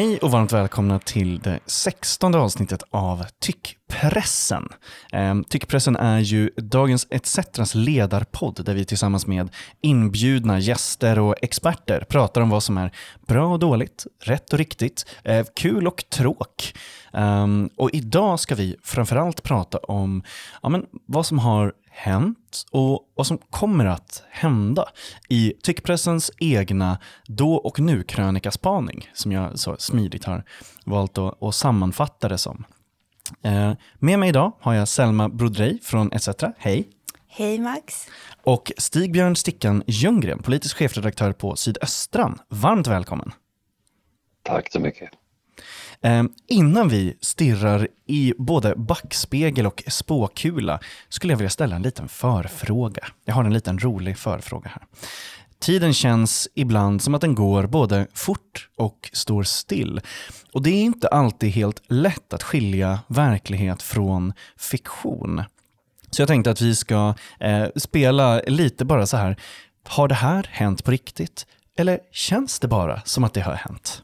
Hej och varmt välkomna till det sextonde avsnittet av Tyckpressen. Ehm, Tyckpressen är ju Dagens ETCs ledarpodd där vi tillsammans med inbjudna gäster och experter pratar om vad som är bra och dåligt, rätt och riktigt, eh, kul och tråk. Ehm, och idag ska vi framförallt prata om ja, men, vad som har hänt och vad som kommer att hända i tyckpressens egna då och nu-krönikaspaning som jag så smidigt har valt att, att sammanfatta det som. Eh, med mig idag har jag Selma Brodrej från ETC. Hej! Hej Max! Och Stigbjörn Stickan Ljunggren, politisk chefredaktör på Sydöstran. Varmt välkommen! Tack så mycket. Eh, innan vi stirrar i både backspegel och spåkula skulle jag vilja ställa en liten förfråga. Jag har en liten rolig förfråga här. Tiden känns ibland som att den går både fort och står still. Och det är inte alltid helt lätt att skilja verklighet från fiktion. Så jag tänkte att vi ska eh, spela lite bara så här. Har det här hänt på riktigt? Eller känns det bara som att det har hänt?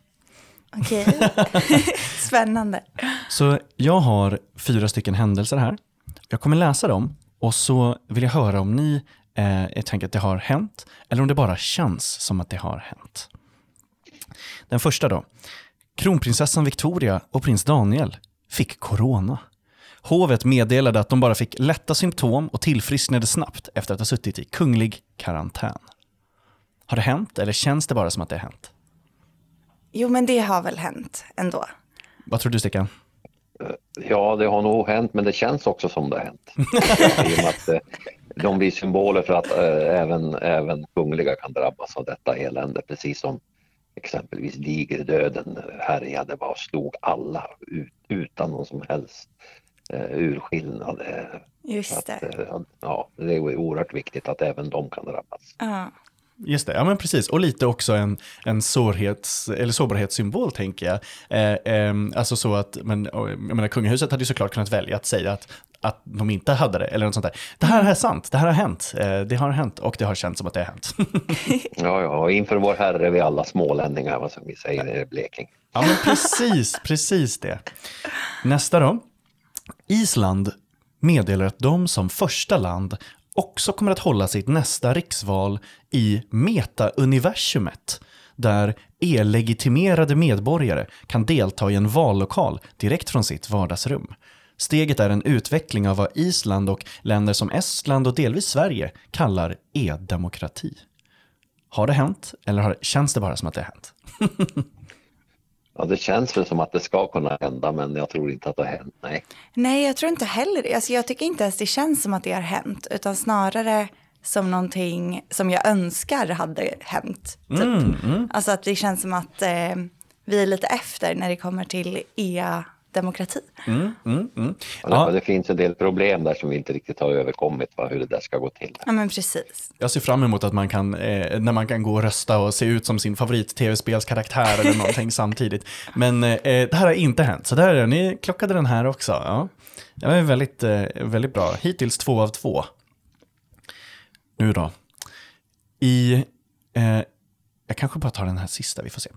Okej, spännande. Så jag har fyra stycken händelser här. Jag kommer läsa dem och så vill jag höra om ni eh, tänker att det har hänt eller om det bara känns som att det har hänt. Den första då. Kronprinsessan Victoria och prins Daniel fick corona. Hovet meddelade att de bara fick lätta symptom och tillfrisknade snabbt efter att ha suttit i kunglig karantän. Har det hänt eller känns det bara som att det har hänt? Jo, men det har väl hänt ändå. Vad tror du Stickan? Ja, det har nog hänt, men det känns också som det har hänt. I och med att eh, de blir symboler för att eh, även, även kungliga kan drabbas av detta elände, precis som exempelvis digerdöden härjade bara slog alla ut, utan någon som helst eh, urskillnad. Eh, Just det. Att, eh, ja, det är oerhört viktigt att även de kan drabbas. Ja. Just det, ja men precis. Och lite också en, en sårhets, eller sårbarhetssymbol tänker jag. Eh, eh, alltså så att, men, jag menar kungahuset hade ju såklart kunnat välja att säga att, att de inte hade det, eller något sånt där. Det här är sant, det här har hänt, eh, det har hänt och det har känts som att det har hänt. Ja, ja, inför vår herre är vi alla smålänningar, vad som vi säger i Blekinge. ja men precis, precis det. Nästa då. Island meddelar att de som första land också kommer att hålla sitt nästa riksval i metauniversumet där e-legitimerade medborgare kan delta i en vallokal direkt från sitt vardagsrum. Steget är en utveckling av vad Island och länder som Estland och delvis Sverige kallar e-demokrati. Har det hänt, eller känns det bara som att det har hänt? Ja, det känns väl som att det ska kunna hända, men jag tror inte att det har hänt. Nej. Nej, jag tror inte heller det. Alltså, jag tycker inte ens det känns som att det har hänt, utan snarare som någonting som jag önskar hade hänt. Typ. Mm, Alltså att det känns som att eh, vi är lite efter när det kommer till e-demokrati. Mm, mm, mm. Ja. Det finns en del problem där som vi inte riktigt har överkommit, va, hur det där ska gå till. Ja, men precis. jag ser fram emot att man kan, eh, när man kan gå och rösta och se ut som sin favorit-tv-spelskaraktär eller någonting samtidigt. Men eh, det här har inte hänt, så där är det. Ni klockade den här också. Ja. Det var väldigt, eh, väldigt bra. Hittills två av två. Nu då. I, eh, jag kanske bara tar den här sista, vi får se.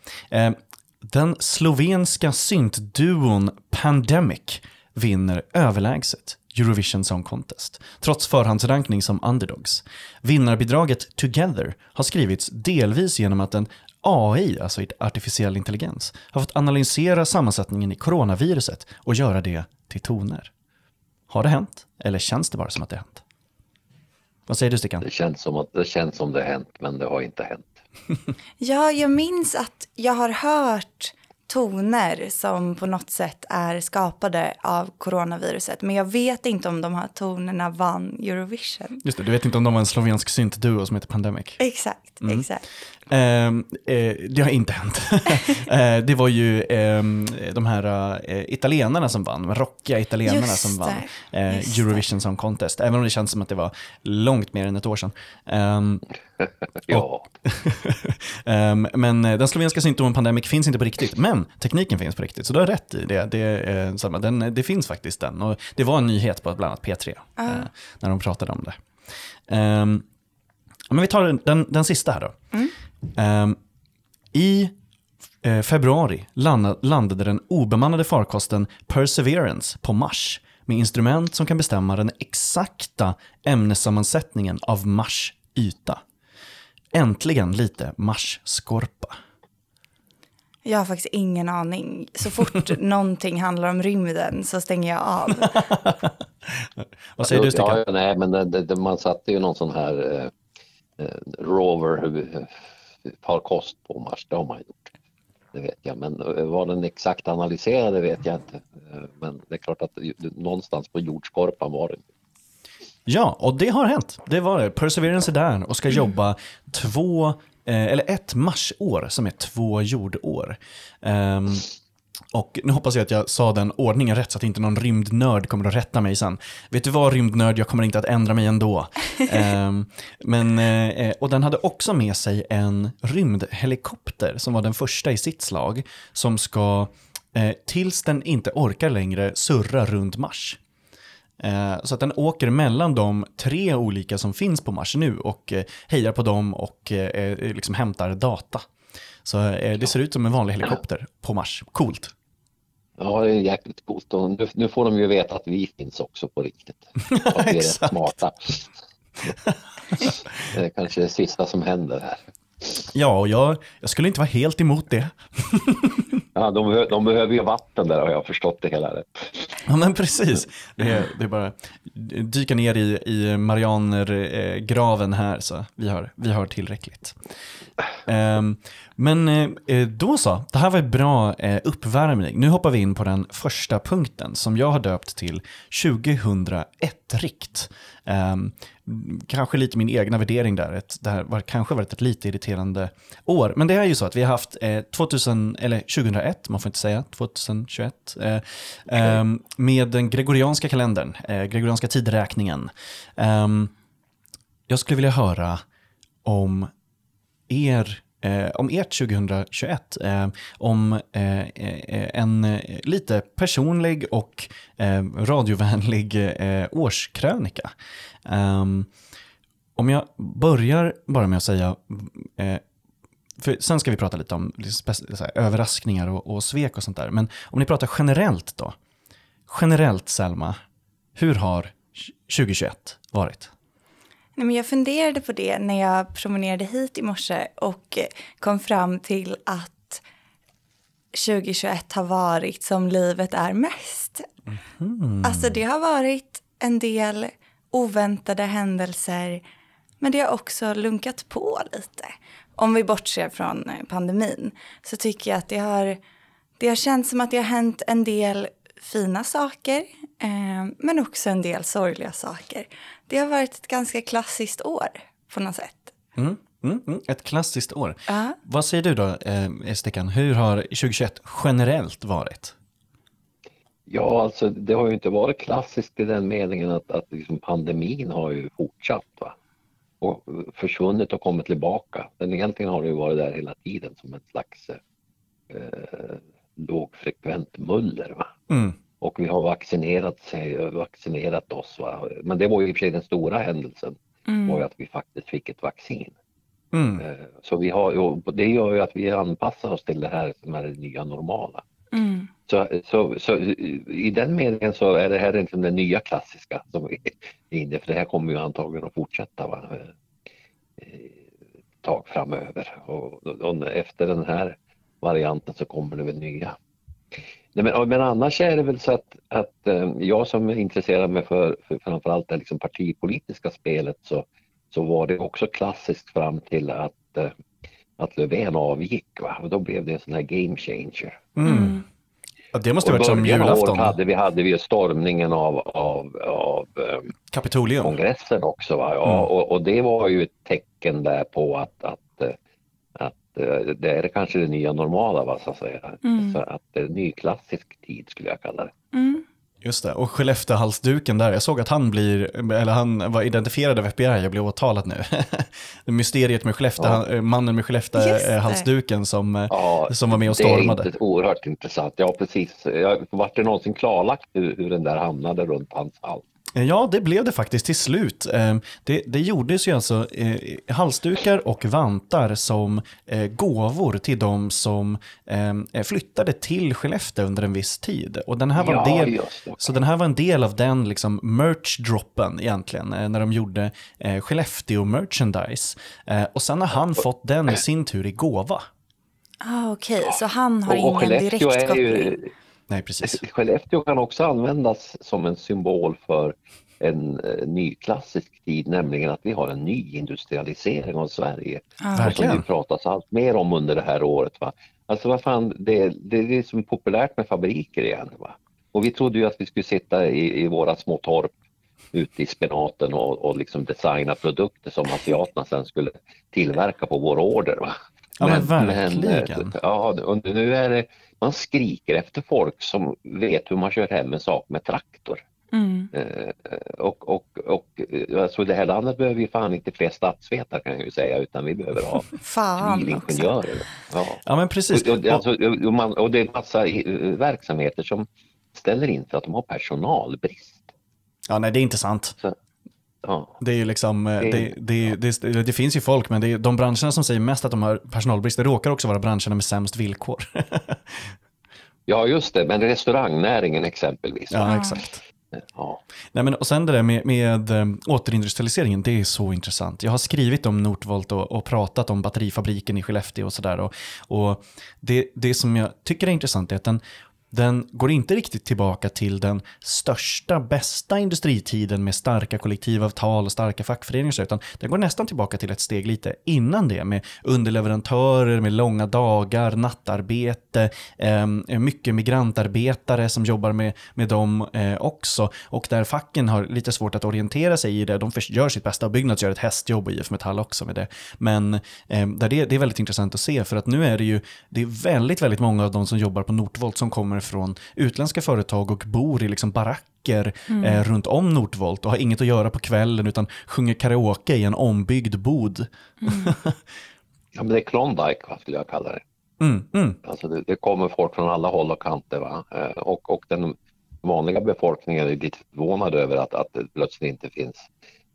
Den slovenska syntduon Pandemic vinner överlägset Eurovision Song Contest, trots förhandsrankning som underdogs. Vinnarbidraget Together har skrivits delvis genom att en AI, alltså artificiell intelligens, har fått analysera sammansättningen i coronaviruset och göra det till toner. Har det hänt? Eller känns det bara som att det hänt? Vad säger du Stickan? Det känns som att det känns som det hänt, men det har inte hänt. Ja, jag minns att jag har hört toner som på något sätt är skapade av coronaviruset. Men jag vet inte om de här tonerna vann Eurovision. Just det, du vet inte om de var en slovensk syntduo som heter Pandemic? Exakt, exakt. Ehm, eh, det har inte hänt. Eh, det var ju ehm, de här eh, italienarna som vann, de rockiga italienarna Just som vann eh, det. Eurovision Song Contest, även om det känns som att det var långt mer än ett år sedan. Ehm, Ja, men den slovenska symptomen pandemic finns inte på riktigt, men tekniken finns på riktigt. Så du har rätt i det. Det. Den, det finns faktiskt den. Och det var en nyhet på bland annat P3 eh, när de pratade om det. Men vi tar den, den, den sista här då. Ehm, I eh, februari landa, landade den obemannade farkosten Perseverance på Mars med instrument som kan bestämma den exakta ämnessammansättningen av Mars yta. Äntligen lite Mars-skorpa. Jag har faktiskt ingen aning. Så fort någonting handlar om rymden så stänger jag av. Vad säger du, Stickan? ja, ja, nej, men det, det, man satte ju någon sån här eh, eh, rover eh, farkost på Mars, det har man gjort. Det vet jag, men eh, vad den exakt analyserade vet jag inte. Eh, Men det är klart att någonstans på jordskorpan var det. Ja, och det har hänt. Det var det. Perseverance är där och ska jobba två, eh, eller ett marsår som är två jordår. Och nu hoppas jag att jag sa den ordningen rätt så att inte någon rymdnörd kommer att rätta mig sen. Vet du vad rymdnörd, jag kommer inte att ändra mig ändå. Ehm, men, eh, och den hade också med sig en rymdhelikopter som var den första i sitt slag som ska, eh, tills den inte orkar längre, surra runt Mars. Eh, Så att den åker mellan de tre olika som finns på Mars nu och eh, hejar på dem och eh, liksom hämtar data. Så eh, det ser ut som en vanlig helikopter på Mars. Coolt. Ja, det är jäkligt coolt. Och nu, nu får de ju veta att vi finns också på riktigt. Att vi är rätt smarta. Det är kanske det sista som händer här. Ja, och jag, jag skulle inte vara helt emot det. Ja, de, de behöver ju vatten där har jag förstått det hela rätt. Ja, men precis. Det är, det är bara dyka ner i, i Marianergraven här, så vi har, vi har tillräckligt. Ehm, men eh, då så, det här var en bra eh, uppvärmning. Nu hoppar vi in på den första punkten som jag har döpt till 2001-rikt. Ehm, kanske lite min egna värdering där. Ett, det här var kanske varit ett lite irriterande år. Men det är ju så att vi har haft eh, 2000, eller 2001, man får inte säga 2021, eh, ehm, med den gregorianska kalendern, eh, gregorianska tidräkningen. Ehm, jag skulle vilja höra om er Eh, om ert 2021, eh, om eh, eh en eh, lite personlig och eh, radiovänlig eh, årskrönika. Ehm, om jag börjar bara med att säga, eh, för sen ska vi prata lite om här, överraskningar och, och svek och sånt där, men om ni pratar generellt då. Generellt Selma, hur har 2021 varit? Nej, men jag funderade på det när jag promenerade hit i morse och kom fram till att 2021 har varit som livet är mest. Alltså det har varit en del oväntade händelser men det har också lunkat på lite. Om vi bortser från eh, pandemin så tycker jag att det har, det har känts som att det har hänt en del fina saker eh, men också en del sorgliga saker. Det har varit ett ganska klassiskt år på något sätt. Mm, mm, mm, ett klassiskt år. Ja. Vad säger du då, eh, Stickan? Hur har 2021 generellt varit? Ja, alltså det har ju inte varit klassiskt i den meningen att, att liksom pandemin har ju fortsatt va? och försvunnit och kommit tillbaka. Men egentligen har det ju varit där hela tiden som ett slags eh, lågfrekvent muller. Va? Mm. Och vi har vaccinerat, sig, vaccinerat oss. Va? Men det var ju i och för sig den stora händelsen, var ju att vi faktiskt fick ett vaccin. Mm. Eh, Så vi har, det gör ju att vi anpassar oss till det här som är det nya normala. Mm. Så, så, så i den meningen så är det här liksom det nya klassiska som vi är inne för det här kommer ju antagligen att fortsätta va? eh, ett tag framöver och, och efter den här varianten så kommer det väl nya. Nej, men, men annars är det väl så att, att eh, jag som intresserar mig för, för framförallt det liksom partipolitiska spelet så, så var det också klassiskt fram till att, eh, att Löfven avgick. Va? Och då blev det en sån här game changer. Mm. Ja, det måste ha varit som julafton. hade vi, hade vi ju stormningen av, av, av eh, Kapitolium. kongressen också. Va? Ja, Mm. och, och det var ju ett tecken där på att, att, eh, eh, det är kanske det nya normala, va, så att säga. Så att det är ny klassisk tid skulle jag kalla det. Just det, och Skellefteåhalsduken där, jag såg att han blir, eller han var identifierad av FBI och blev åtalad nu. Det Mysteriet med Skellefteå, mannen med Skellefteåhalsduken som, eh, Ja, som var med och Det stormade. är inte oerhört intressant. Ja, precis. Jag, vart det någonsin klarlagt hur, hur den där hamnade runt hans hals? Ja, det blev det faktiskt till slut. Eh, Det, det gjordes ju alltså eh, halsdukar och vantar som eh, gåvor till de som eh, flyttade till Skellefteå under en viss tid. Och den här var en Ja, del, så den här var en del av den liksom merch-droppen egentligen, eh, när de gjorde eh, Skellefteå-merchandise. Eh, och sen har han fått den i sin tur i gåva. Ah, Okej, så han har Och, och ingen direkt koppling. Nej, precis. Skellefteå kan också användas som en symbol för en eh, nyklassisk tid, nämligen att vi har en nyindustrialisering av Sverige. Ah, som Verkligen. det pratas allt mer om under det här året. Va? Alltså vad fan, det, det är det som är populärt med fabriker igen. Va? Och vi trodde ju att vi skulle sitta i, i våra små torp ute i spenaten och, och liksom designa produkter som asiaterna sen skulle tillverka på vår order. Va? Ja, men verkligen. eh, ja, och nu är det, man skriker efter folk som vet hur man kör hem en sak med traktor. Mm. Eh, och, och, och eh, alltså det här landet behöver ju fan inte fler statsvetare kan jag ju säga utan vi behöver ha civilingenjörer. Ja. Ja, men precis. Och, och, alltså, och, man, och det är massa eh, verksamheter som ställer in för att de har personalbrist. Ja, nej, det är inte sant. Så, ja. Det är ju liksom, eh, Det- det, det, det, finns ju folk, men det är, de branscherna som säger mest att de har personalbrist, det råkar också vara branscherna med sämst villkor. ja, just det, men restaurangnäringen exempelvis. ja, exakt. Ja. Nej, men, och sen det där med, med eh, återindustrialiseringen, det är så intressant. Jag har skrivit om Northvolt och, och pratat om batterifabriken i Skellefteå och sådär. Och, och det, det som jag tycker är intressant är att den, den går inte riktigt tillbaka till den största, bästa industritiden med starka kollektivavtal och starka fackföreningar, utan den går nästan tillbaka till ett steg lite innan det med underleverantörer, med långa dagar, nattarbete, eh, mycket migrantarbetare som jobbar med, med dem eh, också och där facken har lite svårt att orientera sig i det. De gör sitt bästa och Byggnads gör ett hästjobb och IF Metall också med det. Men eh, där det, det är väldigt intressant att se för att nu är det ju det är väldigt, väldigt många av de som jobbar på Northvolt som kommer från utländska företag och bor i liksom baracker eh, runt om Northvolt och har inget att göra på kvällen utan sjunger karaoke i en ombyggd bod. ja, men det är Klondike va, skulle jag kalla det. Mm, mm, Alltså det, det kommer folk från alla håll och kanter. Va? Eh, Och, och den vanliga befolkningen är lite förvånad över att, att det plötsligt inte finns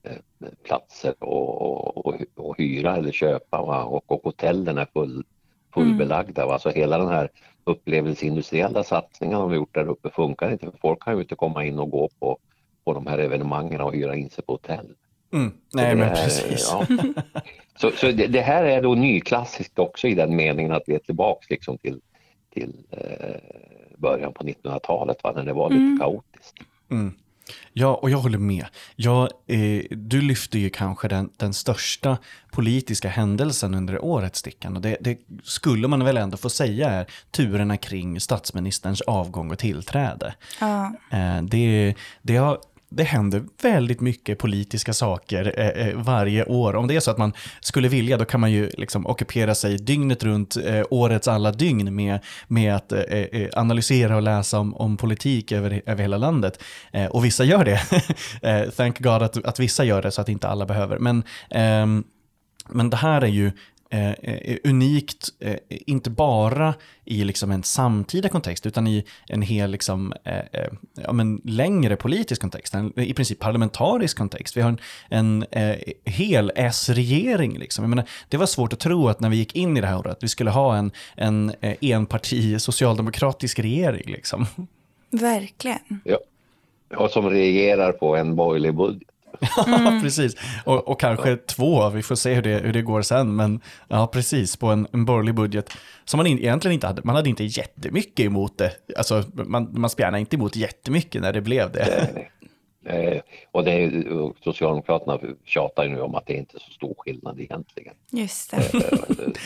eh, platser och, och, och, och hyra eller köpa. Va? Och, och hotellen är full, fullbelagda. Va? Så hela den här upplevelseindustriella satsningen de har gjort där uppe funkar inte. För folk kan ju inte komma in och gå på, på de här evenemangen och hyra in sig på hotell. mm. Nej det men är- precis. Ja. Så, så det, det här är då nyklassiskt också i den meningen att vi är tillbaks liksom till, till eh, början på 1900-talet va, när det var lite kaotiskt. Mm. Ja, och jag håller med. Ja, eh, du lyfter ju kanske den, den största politiska händelsen under året, Stickan. Och det, det skulle man väl ändå få säga är turerna kring statsministerns avgång och tillträde. Ja. Eh, det, det, har, det händer väldigt mycket politiska saker eh, eh, varje år. Om det är så att man skulle vilja, då kan man ju liksom ockupera sig dygnet runt eh, årets alla dygn med, med att eh, eh analysera och läsa om, om politik över, över hela landet. Eh, och vissa gör det. Eh, thank God att, att vissa gör det så att inte alla behöver. Men, ehm, men det här är ju unikt, eh, inte bara i liksom en samtida kontext, utan i en hel liksom, eh, eh, ja, men längre politisk kontext, en i princip parlamentarisk kontext. Vi har en, en eh, hel S-regering. Liksom. Jag menar, det var svårt att tro att när vi gick in i det här året, att vi skulle ha en, en eh, enparti socialdemokratisk regering. Liksom. Verkligen. Ja. Och som regerar på en borgerlig budget. Ja, precis. Och, och kanske två, vi får se hur det, hur det går sen. Men ja, precis, på en, en borgerlig budget. Som man in, egentligen inte hade, man hade inte jättemycket emot det. Alltså, man, man spjärnade inte emot jättemycket när det blev det. Eh, och det är, och Socialdemokraterna tjatar ju nu om att det inte är så stor skillnad egentligen. Just det.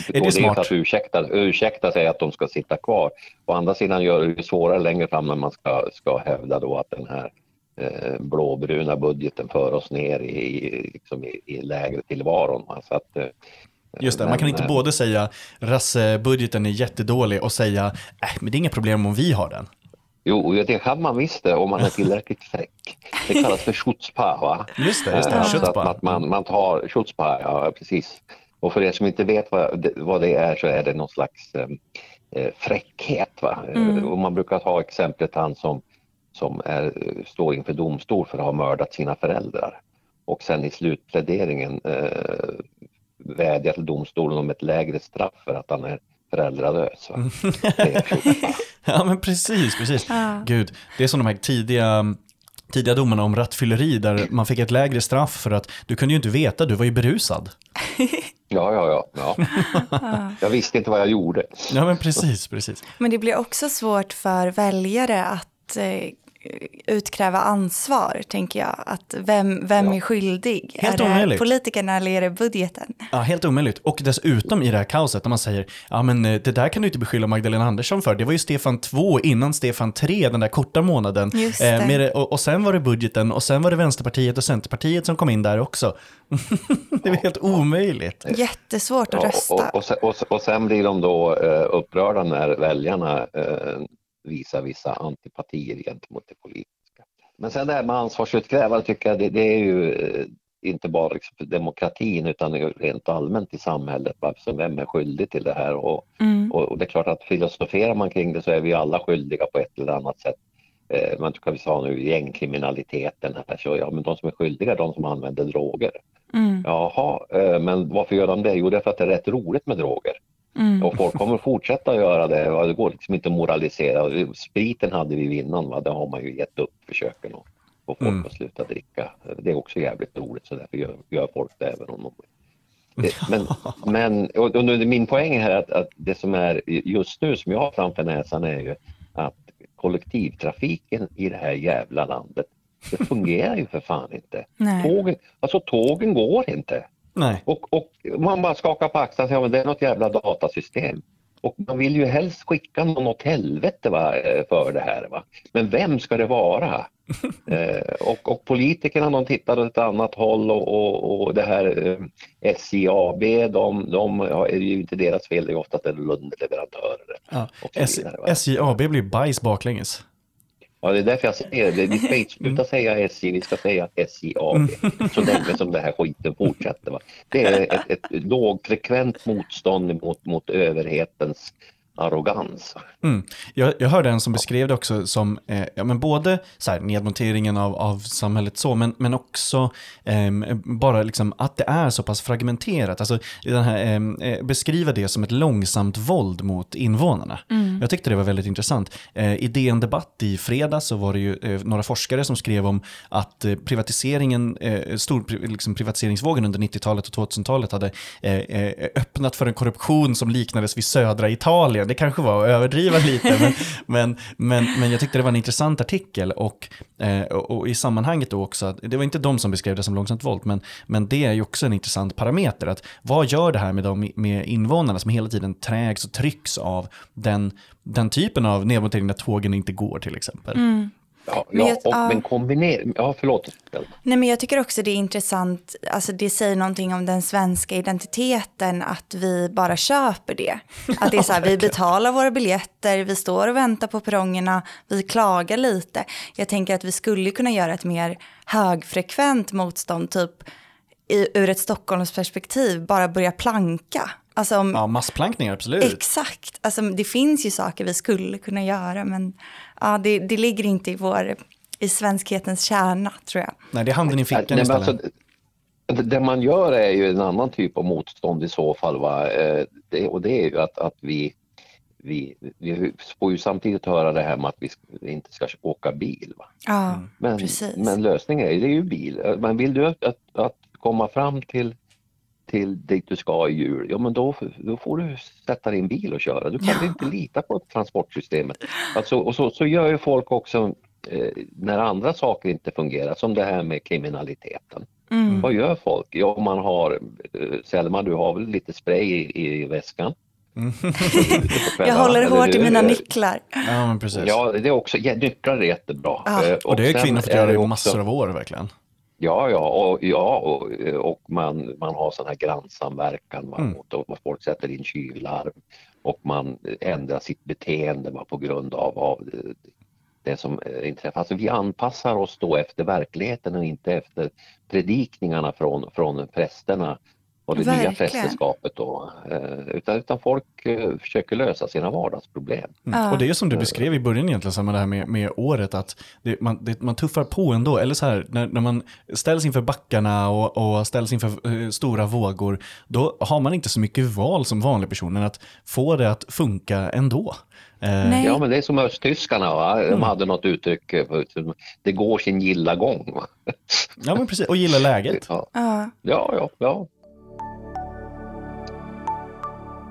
det och det smart? är för att ursäkta, ursäkta sig att de ska sitta kvar. Å andra sidan gör det svårare längre fram när man ska, ska hävda då att den här eh, blåbruna budgeten för oss ner i, i, liksom i, i lägre tillvaron. va. Så att, eh, Just det, man kan Men, inte eh, både säga rassebudgeten är jättedålig och säga äh, men det är inga problem om vi har den. Jo, det kan man visst det om man är tillräckligt fräck. Det kallas för schutzpa, va? Just det, just det, så Schutzpa. att, att man, man tar schutzpa, ja precis. Och för er som inte vet vad det, vad det är så är det någon slags eh, fräckhet. Va? Eh, Och man brukar ta exemplet han som, som är, står inför domstol för att ha mördat sina föräldrar. Och sen i slutpläderingen eh, vädjar till domstolen om ett lägre straff för att han är föräldralös. Schutzpa. Ja men precis, precis. Ja. Gud, det är som de här tidiga, tidiga domarna om rattfylleri där man fick ett lägre straff för att du kunde ju inte veta, du var ju berusad. Ja, ja, ja. ja. Jag visste inte vad jag gjorde. Ja men precis, precis. Men det blir också svårt för väljare att eh, utkräva ansvar, tänker jag. Att vem, vem Ja. är skyldig? Helt är det omöjligt. politikerna eller är det budgeten? Ja, helt omöjligt. Och dessutom i det här kaoset när man säger, ja men eh, det där kan du inte beskylla Magdalena Andersson för. Det var ju Stefan 2 innan Stefan 3, den där korta månaden. Just det. med det, och, och sen var det budgeten och sen var det Vänsterpartiet och Centerpartiet som kom in där också. det var helt omöjligt. Jättesvårt att Ja, rösta. och, och, sen, och, sen- och sen blir de då eh, upprörda när väljarna eh, visar vissa antipatier gentemot det politiska. Men sen det här med ansvarsutkrävande tycker jag det, det är ju eh, inte bara liksom för demokratin utan rent allmänt i samhället. Alltså, vem är skyldig till det här? Och, Mm. och, och det är klart att filosoferar man kring det så är vi alla skyldiga på ett eller annat sätt. Eh, man kan vi sa nu gängkriminaliteten här, så ja men de som är skyldiga är de som använder droger. Mm. Jaha, eh, men varför gör de det? Jo, det är för att det är rätt roligt med droger. Mm. Och folk kommer fortsätta göra det. Det går liksom inte att moralisera. Spriten hade vi innan, va? det har man ju gett upp försöken att få folk Mm. att sluta dricka. Det är också jävligt roligt så därför gör, gör folk det även om de det, men, men och, och min poäng här är att, att det som är just nu som jag har framför näsan är ju att kollektivtrafiken i det här jävla landet, det fungerar ju för fan inte. Nej. Tågen, alltså tågen går inte. Nej. Och, och man bara skakar på axlarna och säger att det är något jävla datasystem. Och man vill ju helst skicka någon åt helvete va, eh, för det här. Va? Men vem ska det vara? eh, och, och politikerna de tittar åt ett annat håll och, och, och det här eh, SJ AB, de, de ja, är ju inte deras fel, det är oftast en underleverantörer. Ja. SJ AB blir bajs baklänges. Ja, det är därför jag säger det. Vi ska inte sluta säga SJ, vi ska säga SJ AB. Så länge som det här skiten fortsätter. Va? Det är ett, ett lågfrekvent motstånd mot, mot överhetens arrogans. Mm. Jag, jag hörde en som beskrev det också som, eh, ja men både så här, nedmonteringen av, av samhället så, men, men också ehm, bara liksom att det är så pass fragmenterat. Alltså den här, ehm, eh, beskriva det som ett långsamt våld mot invånarna. Jag tyckte det var väldigt intressant. Eh, I DN Debatt i fredag så var det ju eh, några forskare som skrev om att eh, privatiseringen, eh, stor pri- liksom privatiseringsvågen under 90-talet och 2000-talet hade eh, eh, öppnat för en korruption som liknades vid södra Italien. Det kanske var att överdriva lite, men, men, men, men jag tyckte det var en intressant artikel och, eh, och, och i sammanhanget då också, att det var inte de som beskrev det som långsamt våld, men, men det är ju också en intressant parameter. Att vad gör det här med, de, med invånarna som hela tiden trägs och trycks av den, den typen av nedmontering när tågen inte går till exempel? Ja, Men ja, jag- och, ja. men kombinera... Ja, förlåt. Nej, men jag tycker också det är intressant, alltså det säger någonting om den svenska identiteten att vi bara köper det. Att det är så här, vi betalar våra biljetter, vi står och väntar på perrongerna, vi klagar lite. Jag tänker att vi skulle kunna göra ett mer högfrekvent motstånd, typ i, ur ett Stockholmsperspektiv, bara börja planka. Alltså om, Ja, massplankningar, absolut. Exakt, alltså det finns ju saker vi skulle kunna göra, men ja, det, det ligger inte i vår, i svenskhetens kärna tror jag. Nej, det är handen i fickan Nej, istället. alltså, det- det man gör är ju en annan typ av motstånd i så fall. Va? Eh, Det, och det är ju att, att vi, vi, vi får ju samtidigt höra det här med att vi inte ska åka bil. Va? Ja, Men, precis. men lösningen är ju, det är ju bil. Eh, Men vill du att, att komma fram till, till dit du ska i jul, ja men då, då får du sätta din bil och köra. Du kan Ja. inte lita på transportsystemet. Alltså, och så, så gör ju folk också eh, när andra saker inte fungerar, som det här med kriminaliteten. Mm. Vad gör folk? Ja, man har, eh, Selma du har väl lite spray i, i väskan? Jag håller hårt i mina nycklar. Ja, men precis. Ja, det är också, ja, nycklar är jättebra. Ja. Eh, och det har kvinnor fått göra det i massor av år verkligen. Ja, ja, och, ja, och, och man, man har sån här grannsamverkan Mm. mot och folk sätter in tjuvlarm och man ändrar sitt beteende va, på grund av, av det som eh, inträffar. Alltså vi anpassar oss då efter verkligheten och inte efter predikningarna från, från prästerna och det nya Verkligen. prästerskapet då. Eh, Utan, utan folk eh, försöker lösa sina vardagsproblem. Mm. Ja. Och det är som du beskrev i början egentligen, samma det här med, med året, att det, man, det, man tuffar på ändå. Eller så här, när, när man ställs inför backarna och, och ställs inför eh, stora vågor, då har man inte så mycket val som vanlig person än att få det att funka ändå. Eh, Nej. Ja men det är som östtyskarna, va? de hade något uttryck, eh, det går sin gilla gång. Va? Ja, men precis. Och gilla läget. Ja, Ja. ja, ja.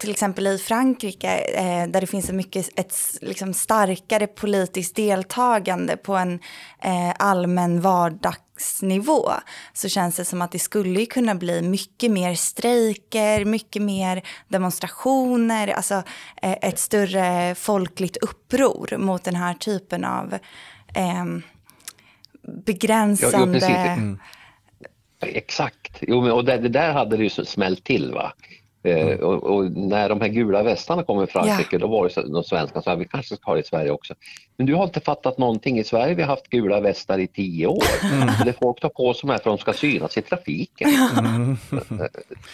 till exempel i Frankrike eh, där det finns mycket ett liksom, starkare politiskt deltagande på en eh, allmän vardagsnivå så känns det som att det skulle kunna bli mycket mer strejker, mycket mer demonstrationer, alltså eh, ett större folkligt uppror mot den här typen av eh, begränsande... precis. Mm. Exakt, jo, och det, det där hade det ju så smällt till. Va? Eh, och, och när de här gula västarna kom i Frankrike då var det så, de svenska sa vi kanske ska ha det i Sverige också. Men du har inte fattat någonting. I Sverige har vi haft gula västar i tio år. Så det folk tar på sig här för att de ska synas i trafiken.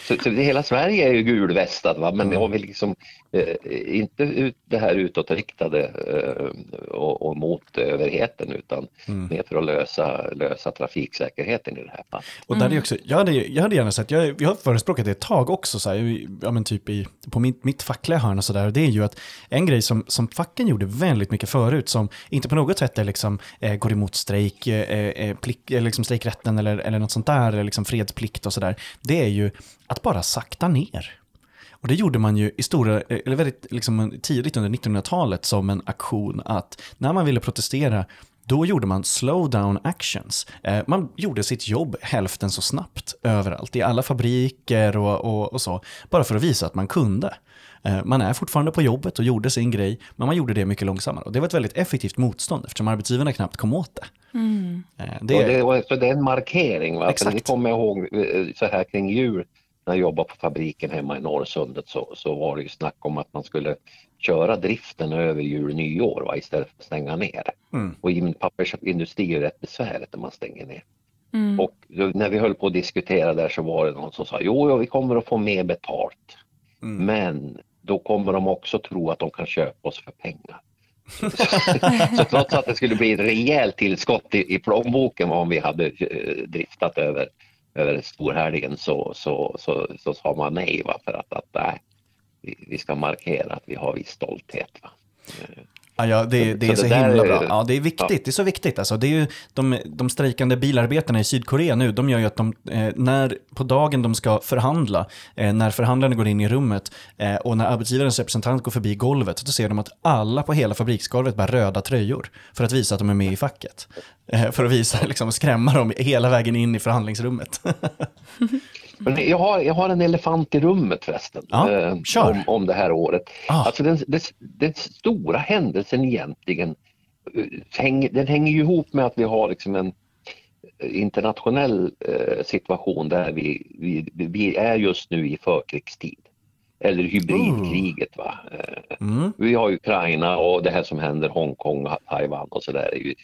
Så, så det, hela Sverige är ju gulvästad va? men jag vill liksom eh, inte ut, det här utåtriktade eh, och, och mot överheten utan mer för att lösa, lösa trafiksäkerheten i det här fallet. Och där är också, jag, hade, jag hade gärna sett, jag, jag har förespråkat det ett tag också, så här, ja, men typ i, på mitt, mitt fackliga hörn och sådär. Det är ju att en grej som, som facken gjorde väldigt mycket förut, som inte på något sätt är liksom, eh, går emot strejk, eh, eh, eh plick, eh, liksom strejkrätten eller, eller något sånt där, eller liksom fredsplikt och sådär, det är ju att bara sakta ner. Och det gjorde man ju i stora, eh, eller väldigt liksom tidigt under 1900-talet som en aktion att när man ville protestera då gjorde man slow down actions. Man gjorde sitt jobb hälften så snabbt överallt, i alla fabriker och, och, och så, bara för att visa att man kunde. Eh, man är fortfarande på jobbet och gjorde sin grej, men man gjorde det mycket långsammare. Och det var ett väldigt effektivt motstånd eftersom arbetsgivarna knappt kom åt det. Eh, Det, och det, och så det är en markering. Va? För Exakt. det kommer jag ihåg eh, så här kring jul när jag jobbade på fabriken hemma i Norrsundet så, så var det ju snack om att man skulle köra driften över jul och nyår va? istället för att stänga ner. Mm. Och i pappersindustri är det rätt besvärligt när man stänger ner. Och då, när vi höll på att diskutera där så var det någon som sa jo, jo vi kommer att få mer betalt. Mm. Men då kommer de också tro att de kan köpa oss för pengar. så trots att det skulle bli ett rejält tillskott i, i plånboken om vi hade eh, driftat över, över storhelgen så, så, så, så sa man nej va? för att, att nej, vi, vi ska markera att vi har viss stolthet. Va? Ja, ja det, det Så är så det himla är- bra. Ja, det är viktigt. Det är så viktigt. Alltså, det är ju de, de strejkande bilarbetarna i Sydkorea nu, de gör ju att de, eh, när på dagen de ska förhandla, eh, när förhandlarna går in i rummet eh, och när arbetsgivarens representant går förbi golvet, då ser de att alla på hela fabriksgolvet bär röda tröjor för att visa att de är med i facket. Eh, för att visa, liksom skrämma dem hela vägen in i förhandlingsrummet. Men jag, har, jag har en elefant i rummet förresten Ja, eh, om, om det här året. Ah. Alltså den, den, den stora händelsen egentligen, eh, den hänger ju ihop med att vi har liksom en eh, internationell eh, situation där vi, vi, vi är just nu i förkrigstid. Eller hybridkriget. Va? Eh, Mm. Vi har Ukraina och det här som händer Hongkong, Taiwan och sådär är ju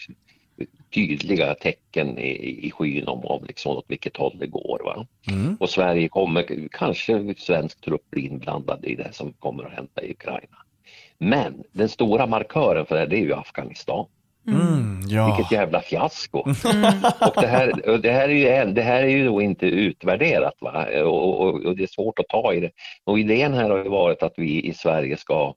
tydliga tecken i, i skyn om, om liksom åt vilket håll det går. Va? Mm. Och Sverige kommer, kanske svensk trupp blir inblandad i det som kommer att hända i Ukraina. Men den stora markören för det, det är ju Afghanistan. Mm, ja. Vilket jävla fiasko! och det här, det, här är ju, det här är ju då inte utvärderat va? Och, och, och det är svårt att ta i det. Och idén här har ju varit att vi i Sverige ska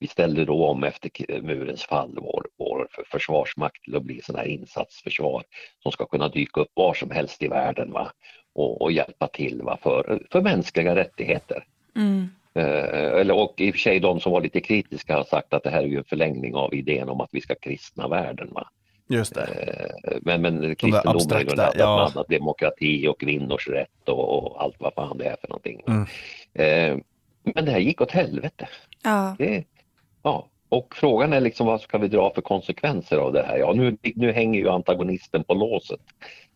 vi ställde då om efter murens fall vår, vår för- försvarsmakt till att bli sån här insatsförsvar som ska kunna dyka upp var som helst i världen va? Och, och hjälpa till va? För, för mänskliga rättigheter. Mm. Eh, eller, och i och för sig de som var lite kritiska har sagt att det här är ju en förlängning av idén om att vi ska kristna världen. Va? Just det. Eh, men, men kristendom är ju något ja. annat, demokrati och kvinnors rätt och, och, allt vad fan det är för någonting. Mm. Eh, men det här gick åt helvete. Ja. Det, ja. Och frågan är liksom vad ska vi dra för konsekvenser av det här? Ja, nu, nu hänger ju antagonisten på låset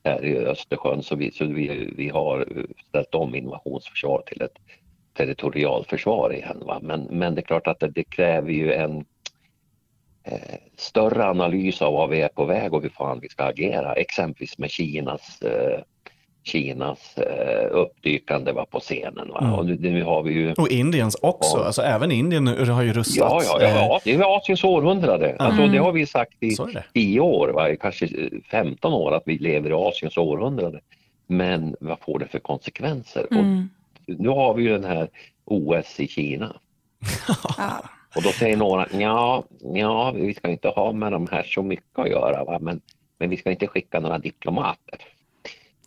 här i Östersjön så vi, så vi, vi har ställt om invasionsförsvar till ett territorialförsvar igen. Va? Men, men det är klart att det, det kräver ju en eh, större analys av vad vi är på väg och hur fan vi ska agera, exempelvis med Kinas eh, Kinas eh, uppdykande var på scenen. Va? Mm. Och nu, nu, har vi ju... Och Indiens också, ja. alltså även Indien har ju rustats. Ja, ja, ja, det är Asiens århundrade. Mm. Alltså, det har vi sagt i tio år, va? kanske 15 år att vi lever i Asiens århundrade. Men vad får det för konsekvenser? Mm. Och nu har vi ju den här OS i Kina. Och då säger några, ja, ja, vi ska inte ha med de här så mycket att göra, va? Men, men vi ska inte skicka några diplomater.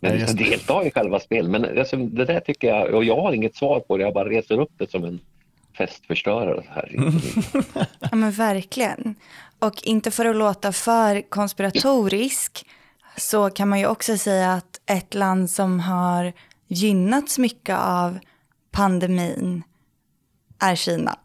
Men ska delta i själva spelet. Men alltså, det där tycker jag, och jag har inget svar på det, jag bara reser upp det som en festförstörare här. ja men verkligen. Och inte för att låta för konspiratorisk så kan man ju också säga att ett land som har gynnats mycket av pandemin är Kina.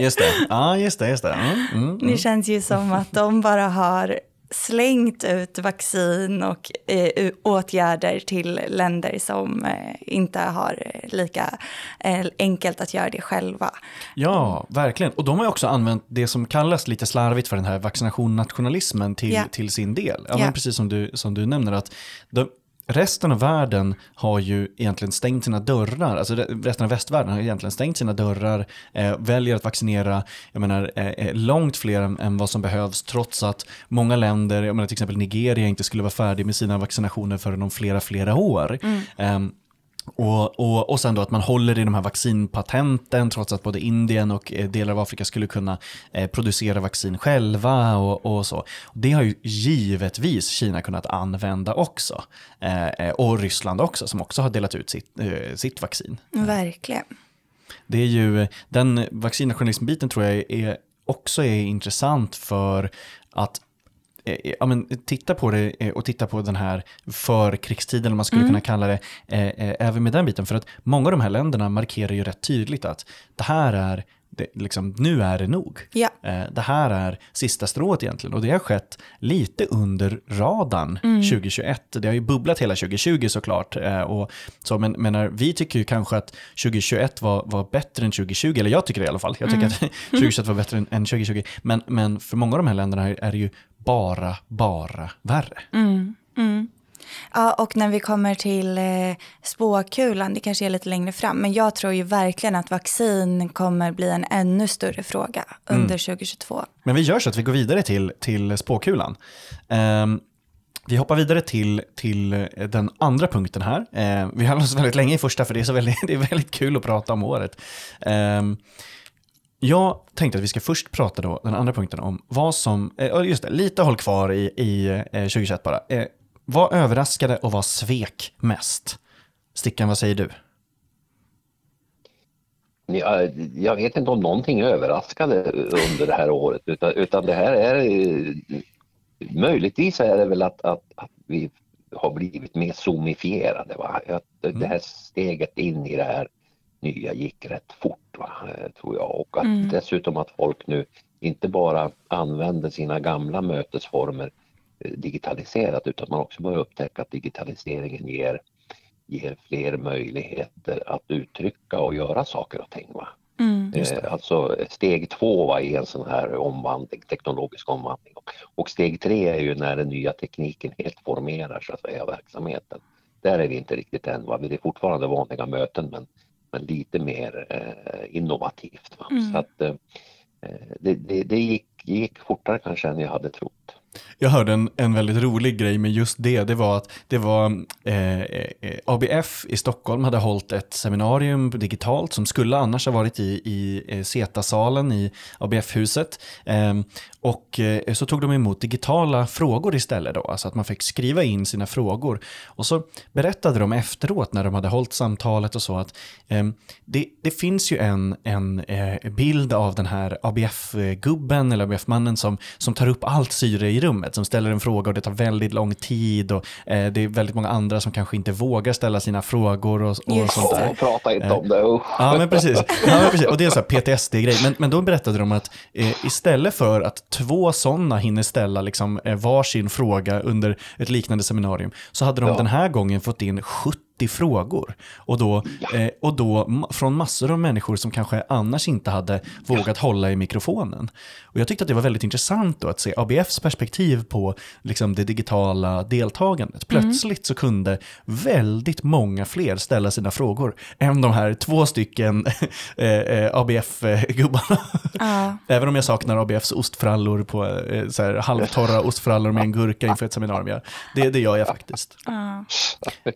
Just det, ja just det. Just det. Mm, mm, det mm. känns ju som att de bara har slängt ut vaccin och eh, åtgärder till länder som eh, inte har lika eh, enkelt att göra det själva. Ja, verkligen. Och de har också använt det som kallas lite slarvigt för den här vaccinationsnationalismen till, yeah. till sin del. Ja, yeah. precis som du, som du nämner, att de, resten av världen har ju egentligen stängt sina dörrar, alltså resten av västvärlden har egentligen stängt sina dörrar, eh, väljer att vaccinera jag menar, eh, eh långt fler än, än, vad som behövs, trots att många länder, jag menar till exempel Nigeria, inte skulle vara färdig med sina vaccinationer förrän om flera, flera år. Mm. Eh, och, och, och sen då att man håller i de här vaccinpatenten trots att både Indien och eh, delar av Afrika skulle kunna eh, producera vaccin själva och, och, så. Det har ju givetvis Kina kunnat använda också. Eh, eh och Ryssland också som också har delat ut sitt, eh, sitt vaccin. Verkligen. Det är ju, den vaccinationalismbiten tror jag är, också är intressant för att ja, men, titta på det eh, och titta på den här förkrigstiden, om man skulle mm. kunna kalla det, eh, även med den biten. För att många av de här länderna markerar ju rätt tydligt att det här är det, liksom, nu är det nog. Ja. det här är sista strået egentligen. Och det har skett lite under radarn mm. 2021. Det har ju bubblat hela 2020 såklart. och så, men, men vi tycker ju kanske att 2021 var, var bättre än 2020, eller jag tycker det i alla fall. Jag tycker mm. att 2021 var bättre än, än 2020. Men, men för många av de här länderna är det ju bara, bara värre. Mm, mm. Ja, och när vi kommer till eh, spåkulan, det kanske är lite längre fram, men jag tror ju verkligen att vaccin kommer bli en ännu större fråga under mm. 2022. Men vi gör så att vi går vidare till, till spåkulan. Um, vi hoppar vidare till, till den andra punkten här. Uh, vi hållit oss väldigt länge i första för det är, så väldigt, det är väldigt kul att prata om året. Um, jag tänkte att vi ska först prata då, den andra punkten om vad som, eh, just det, lite håll kvar i, i eh, 2021 bara. Eh, vad överraskade och vad svek mest? Stickan, vad säger du? Jag, jag vet inte om någonting överraskade under det här året utan, utan det här är möjligtvis är det väl att, att, att vi har blivit mer zoomifierade. Va? Att. Det här steget in i det här nya gick rätt fort va, eh, tror jag och att mm. dessutom att folk nu inte bara använder sina gamla mötesformer eh, digitaliserat utan man också börjar upptäcka att digitaliseringen ger, ger fler möjligheter att uttrycka och göra saker och ting. Va? Mm, eh, alltså steg två var i en sån här omvandling, teknologisk omvandling. Och steg tre är ju när den nya tekniken helt formerar så att säga verksamheten. Där är vi inte riktigt än. Va? Det är fortfarande vanliga möten men men lite mer eh, innovativt. Mm. Så att, eh, det, det, det gick, gick, fortare kanske än jag hade trott jag hörde en, en väldigt rolig grej med just det. Det var att det var eh, eh ABF i Stockholm hade hållit ett seminarium digitalt som skulle annars ha varit i, i eh, Zeta-salen i ABF-huset. Eh, och eh, så tog de emot digitala frågor istället då, alltså att man fick skriva in sina frågor. Och så berättade de efteråt när de hade hållit samtalet och så att eh, det, det finns ju en, en eh, bild av den här ABF-gubben eller ABF-mannen som, som tar upp allt syre i rummet, som ställer en fråga och det tar väldigt lång tid och eh, det är väldigt många andra som kanske inte vågar ställa sina frågor och, och sånt där. Prata inte om det. usch. Ja, men precis. Ja, men precis. Och det är här PTSD-grej. Men, men då berättade de att eh, istället för att två sådana hinner ställa liksom, eh, varsin fråga under ett liknande seminarium, så hade de Ja. den här gången fått in 70 frågor. Och då, eh, och då från massor av människor som kanske annars inte hade vågat hålla i mikrofonen. Och jag tyckte att det var väldigt intressant då att se ABFs perspektiv på liksom, det digitala deltagandet. Plötsligt så kunde väldigt många fler ställa sina frågor än de här två stycken eh, eh, ABF-gubbarna. Ja. Även om jag saknar ABFs ostfrallor på eh, så här, halvtorra ostfrallor med en gurka inför ett seminarium. Det, det gör jag faktiskt. Ja.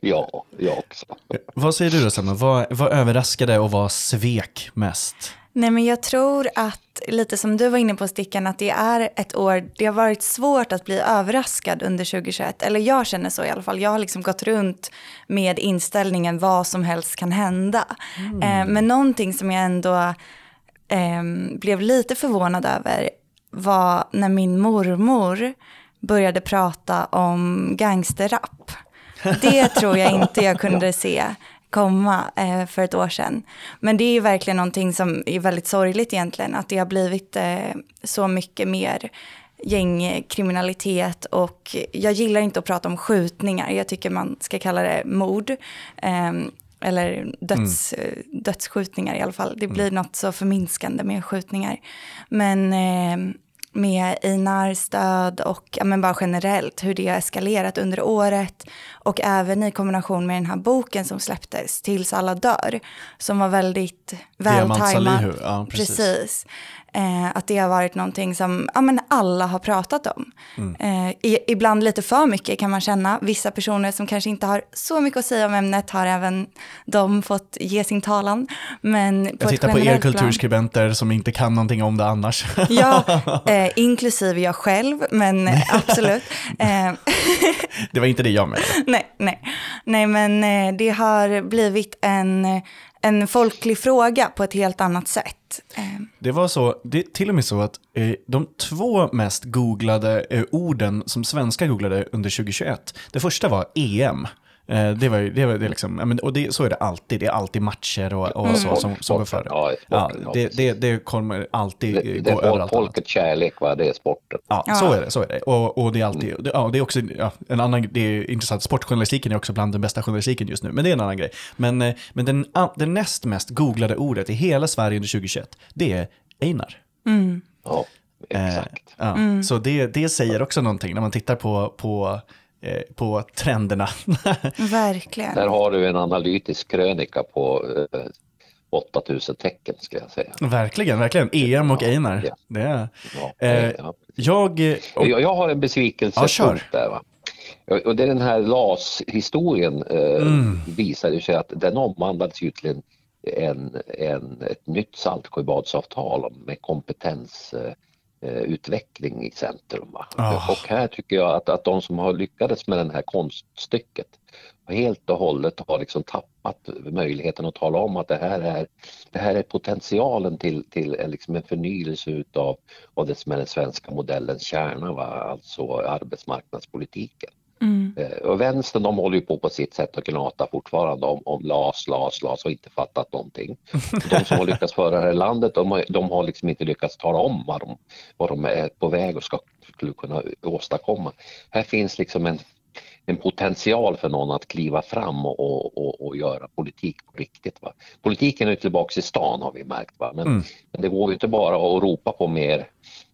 Ja, jag också. Vad säger du då Selma? Vad, vad överraskade och vad svek mest? Nej men jag tror att, lite som du var inne på Stickan, att det är ett år, det har varit svårt att bli överraskad under 2021. Eller jag känner så i alla fall. Jag har liksom gått runt med inställningen vad som helst kan hända. Eh, men någonting som jag ändå eh, blev lite förvånad över var när min mormor började prata om gangsterrap. Det tror jag inte jag kunde se komma eh, för ett år sedan. Men det är ju verkligen någonting som är väldigt sorgligt egentligen, att det har blivit eh, så mycket mer gängkriminalitet och jag gillar inte att prata om skjutningar, jag tycker man ska kalla det mord. Eh, eller döds, eh, dödsskjutningar i alla fall. Det blir något så förminskande med skjutningar. Men eh, med Einars död och ja, men bara generellt hur det har eskalerat under året och även i kombination med den här boken som släpptes, Tills alla dör, som var väldigt Diamant vältajmad. Salihu, ja, precis. precis. Eh, att det har varit någonting som ja, men alla har pratat om. Mm. Eh, i, ibland lite för mycket kan man känna. Vissa personer som kanske inte har så mycket att säga om ämnet har även de fått ge sin talan. Men på Jag tittar på er plan- kulturskribenter som inte kan någonting om det annars. Ja, eh, inklusive jag själv, men absolut. Eh, det var inte det jag menade. nej, nej. nej, men eh, det har blivit en, en folklig fråga på ett helt annat sätt. Ehm. Det var så, det är till och med så att eh, de två mest googlade eh, orden som svenskar googlade under 2021, det första var EM. Eh, det var ju, det var det liksom, och det, så är det alltid, det är alltid matcher och, och så som, som går före. Ja, Ja, det, det, det kommer alltid eh, Det, det gå är över allt annat. folkets kärlek, va? det är sporten. Ja, Ja. så är det. Så är det. Och, och det är alltid, det, ja, det är också ja, en annan, det är intressant, sportjournalistiken är också bland den bästa journalistiken just nu, men det är en annan grej. Men, eh, men den, det näst mest googlade ordet i hela Sverige under 2021, det är Einar. Ja, Eh, exakt. ja. Så det, det säger också någonting när man tittar på, på, eh, på trenderna. verkligen. Där har du en analytisk krönika på eh, 8000 tecken ska jag säga. verkligen, verkligen. EM och Einar. ja. Det är, Ja, eh, ja. jag, eh, och, Jag, jag har en besvikelsepunkt Ja, kör. där. Va? Och- det är den här LAS-historien eh, Mm. visar ju sig att den omvandlades ju till en, en, ett nytt Saltsjöbadsavtal med kompetensutveckling eh, utveckling i centrum. Ah. Och här tycker jag att, att de som har lyckats med det här konststycket helt och hållet har liksom tappat möjligheten att tala om att det här är, det här är potentialen till, till en, liksom en förnyelse utav av det som är den svenska modellens kärna, va? alltså arbetsmarknadspolitiken. Mm. Eh, Och vänstern de håller ju på på sitt sätt att gnata fortfarande om, om LAS, LAS, LAS och inte fattat någonting. De som har lyckats föra det här landet de har, de har liksom inte lyckats tala om vad de, vad de är på väg och ska, skulle kunna åstadkomma. Här finns liksom en, en potential för någon att kliva fram och, och, och, och göra politik på riktigt. Va? Politiken är ju tillbaks i stan har vi märkt, va? Men, Mm. men det går ju inte bara att ropa på mer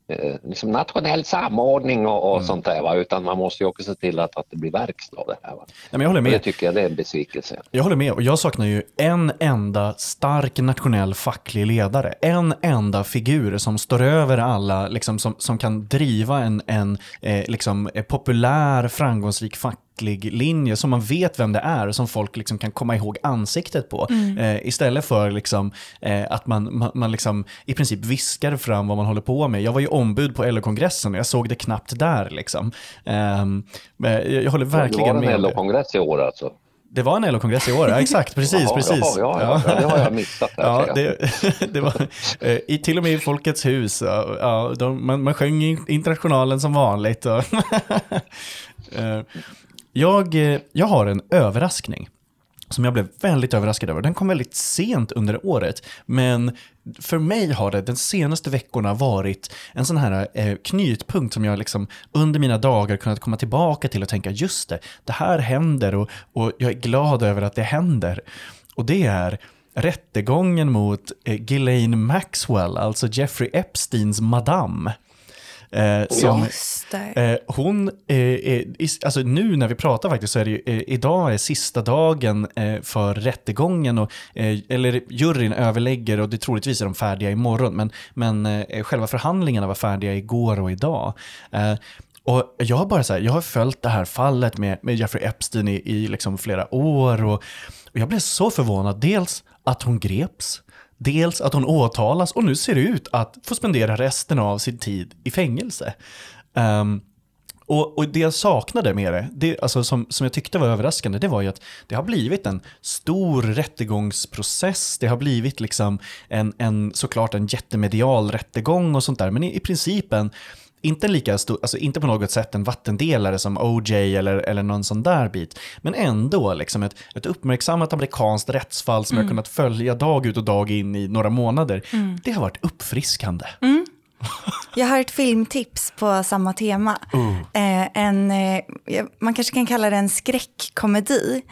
eh, liksom nationell samordning och, och mm. sånt där. Va? Utan man måste ju också se till att, att det blir verkstad av det här. Va? Nej, men jag håller med. Och det tycker jag det är en besvikelse. Jag håller med och jag saknar ju en enda stark nationell facklig ledare. En enda figur som står över alla, liksom, som, som kan driva en, en eh, liksom, populär, framgångsrik fack facklig linje som man vet vem det är och som folk liksom kan komma ihåg ansiktet på. Mm. Eh, istället för liksom, eh, att man, man, man liksom i princip viskar fram vad man håller på med. Jag var ju ombud på LO-kongressen och jag såg det knappt där. Liksom. Eh, jag håller verkligen med. Det var en LO-kongress i år alltså? Det var en LO-kongress i år, ja, exakt, precis. Jaha, precis. Ja, ja, ja, det har jag missat. Ja, det, det var, eh, i, till och med i Folkets hus, ja, de, man, man sjöng Internationalen som vanligt. Och eh, jag, eh, jag har en överraskning som jag blev väldigt överraskad över. Den kom väldigt sent under året, men för mig har det de senaste veckorna varit en sån här eh, knytpunkt som jag liksom under mina dagar kunnat komma tillbaka till och tänka just det, det här händer och, och jag är glad över att det händer. Och det är rättegången mot eh, Ghislaine Maxwell, alltså Jeffrey Epsteins madam. Eh, som, eh, hon, eh, alltså nu när vi pratar faktiskt så är det ju, eh, idag är sista dagen eh, för rättegången och, eh, eller juryn överlägger och det troligtvis är de färdiga imorgon men, men själva förhandlingarna var färdiga igår och idag. Och jag har bara så här, jag har följt det här fallet med, med Jeffrey Epstein i, i liksom flera år och, och jag blev så förvånad. Dels att hon greps, Dels att hon åtalas och nu ser ut att få spendera resten av sin tid i fängelse. Um, och, och, det jag saknade med det, det alltså som, som jag tyckte var överraskande, det var ju att det har blivit en stor rättegångsprocess. Det har blivit liksom en, en såklart en jättemedial rättegång och sånt där. Men i, i princip en, inte lika stor, alltså inte på något sätt en vattendelare som OJ eller, eller någon sån där bit, men ändå liksom ett, ett uppmärksammat amerikanskt rättsfall som mm. jag kunnat följa dag ut och dag in i några månader. Mm. Det har varit uppfriskande. Mm. Jag har ett filmtips på samma tema. Uh. Eh, en, eh, man kanske kan kalla det en skräckkomedi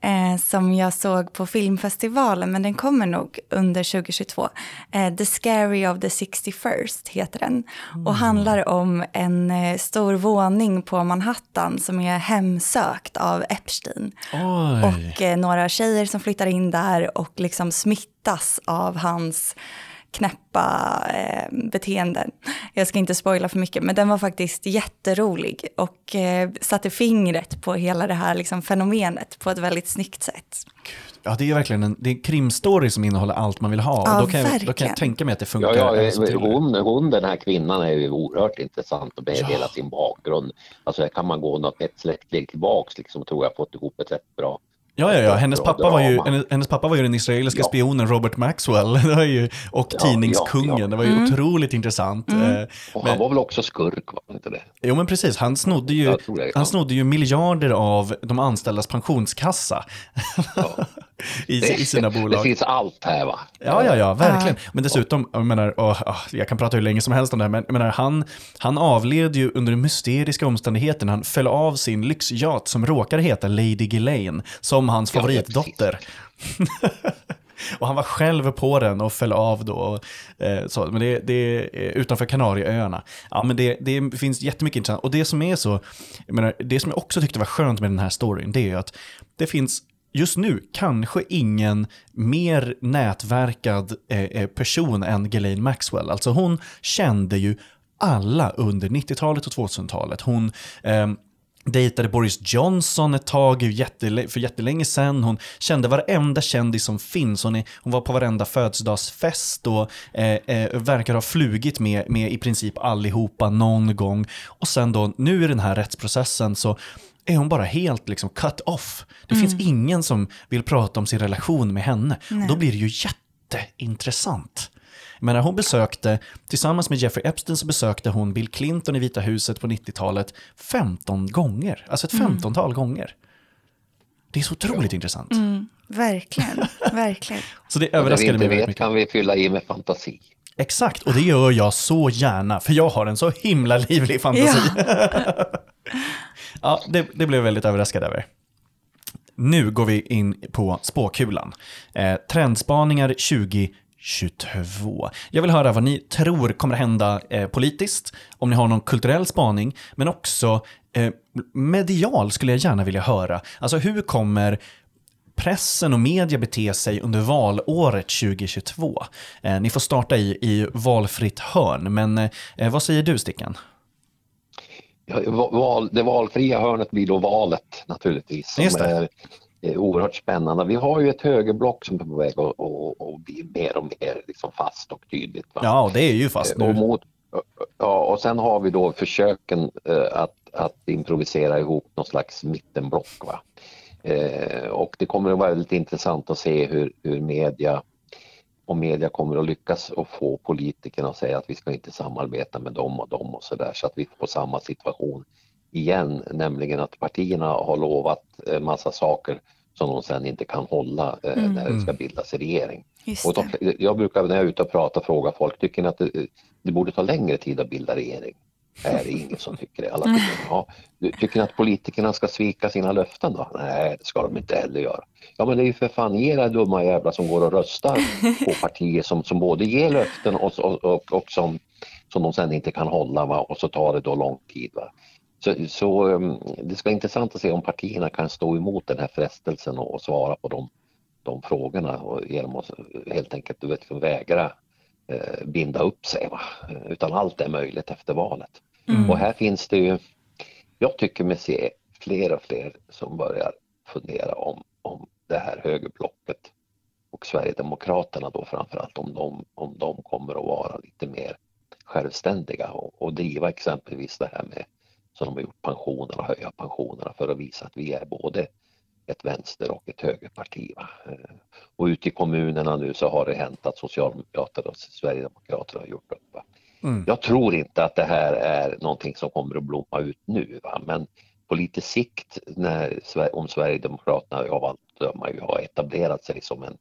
eh, som jag såg på filmfestivalen, men den kommer nog under 2022. Eh, the Scary of the 61st heter den mm. och handlar om en eh, stor våning på Manhattan som är hemsökt av Epstein. Oj. Och eh, några tjejer som flyttar in där och liksom smittas av hans knäppa eh, beteenden. Jag ska inte spoila för mycket, men den var faktiskt jätterolig och eh, satte fingret på hela det här liksom, fenomenet på ett väldigt snyggt sätt. Ja, det är verkligen en, det är en krimstory som innehåller allt man vill ha. Ja, och då, kan jag, då kan jag tänka mig att det funkar. Ja, ja hon, hon, den här kvinnan är ju oerhört intressant med ja. hela sin bakgrund. Alltså kan man gå något, ett släktled tillbaks liksom, tror jag fått ihop ett rätt bra Ja, ja, ja. Hennes pappa, var ju, hennes, pappa var ju den israeliska ja. spionen Robert Maxwell det var ju, och ja, tidningskungen. Ja, det var ju mm. otroligt intressant. Mm. Eh, och han men, var väl också skurk, var inte det? Jo, men precis. Han snodde ju, han snodde ju miljarder av de anställdas pensionskassa. I, det, i, sina bolag. Det finns allt här va? Ja, ja, ja, verkligen. Men dessutom, jag menar, oh, oh, jag kan prata hur länge som helst om det här, men jag menar, han, han avled ju under mysteriska omständigheter när han föll av sin lyxyacht som råkar heta Lady Ghislaine, som hans favoritdotter. och han var själv på den och föll av då. Eh, så, men det, det är utanför Kanarieöarna. Ja, men det, det finns jättemycket intressant. Och det som är så, menar, det som jag också tyckte var skönt med den här storyn, det är att det finns just nu kanske ingen mer nätverkad eh, eh person än Ghislaine Maxwell. Alltså hon kände ju alla under 90-talet och 2000-talet. Hon eh, dejtade Boris Johnson ett tag för jättelänge sedan. Hon kände varenda kändis som finns. Hon, är, hon var på varenda födelsedagsfest och eh, eh, verkar ha flugit med, med i princip allihopa någon gång. Och sen då, nu i den här rättsprocessen så är hon bara helt liksom cut off. Det mm. finns ingen som vill prata om sin relation med henne. Och då blir det ju jätteintressant. Men när hon besökte, tillsammans med Jeffrey Epstein så besökte hon Bill Clinton i Vita huset på 90-talet 15 gånger. Alltså ett 15-tal mm. gånger. Det är så otroligt ja. intressant. Mm, verkligen, verkligen. Så det överraskade mig väldigt mycket. kan vi fylla i med fantasi. Exakt, och det gör jag så gärna, för jag har en så himla livlig fantasi. Ja, ja det, det blev jag väldigt överraskad över. Nu går vi in på spåkulan. Eh, trendspaningar 20 2022. Jag vill höra vad ni tror kommer hända eh, politiskt, om ni har någon kulturell spaning, men också eh, medial skulle jag gärna vilja höra. Alltså hur kommer pressen och media bete sig under valåret 2022? Eh, ni får starta i, i valfritt hörn, men eh, vad säger du Stickan? Ja, val, det valfria hörnet blir då valet naturligtvis. Just det. Är oerhört spännande. Vi har ju ett högerblock som är på väg att och, och bli mer och mer liksom fast och tydligt. Va? Ja, det är ju fast Och, nu. mot, ja, och sen har vi då försöken eh, att, att improvisera ihop någon slags mittenblock. Va? Eh, och det kommer att vara väldigt intressant att se hur, hur media om media kommer att lyckas och få politikerna att säga att vi ska inte samarbeta med dem och dem och så där så att vi får samma situation igen, nämligen att partierna har lovat massa saker som de sen inte kan hålla eh, när det ska bildas regering. Och de, jag brukar när jag är ute och pratar fråga folk, tycker ni att det, det borde ta längre tid att bilda regering? Nej, det är ingen som tycker det. Alla tycker, ja. Tycker ni att politikerna ska svika sina löften då? Nej, det ska de inte heller göra. Ja, men det är ju för fan era dumma jävlar som går och röstar på partier som, som både ger löften och, och, och, och som, som de sen inte kan hålla va? och så tar det då lång tid. Va? Så, så um, det ska vara intressant att se om partierna kan stå emot den här frestelsen och, och svara på de, de frågorna och genom att helt enkelt du vet, liksom vägra eh, binda upp sig. Va? Utan allt är möjligt efter valet. Och här finns det ju, jag tycker mig se fler och fler som börjar fundera om, om det här högerblocket och Sverigedemokraterna då framförallt om de, om de kommer att vara lite mer självständiga och, och driva exempelvis det här med som de har gjort pensionerna, höja pensionerna för att visa att vi är både ett vänster och ett högerparti. Va? Och ute i kommunerna nu så har det hänt att Socialdemokrater och Sverigedemokrater har gjort upp. Mm. Jag tror inte att det här är någonting som kommer att blomma ut nu, va? men på lite sikt när, om Sverigedemokraterna av allt döma ju har etablerat sig som en,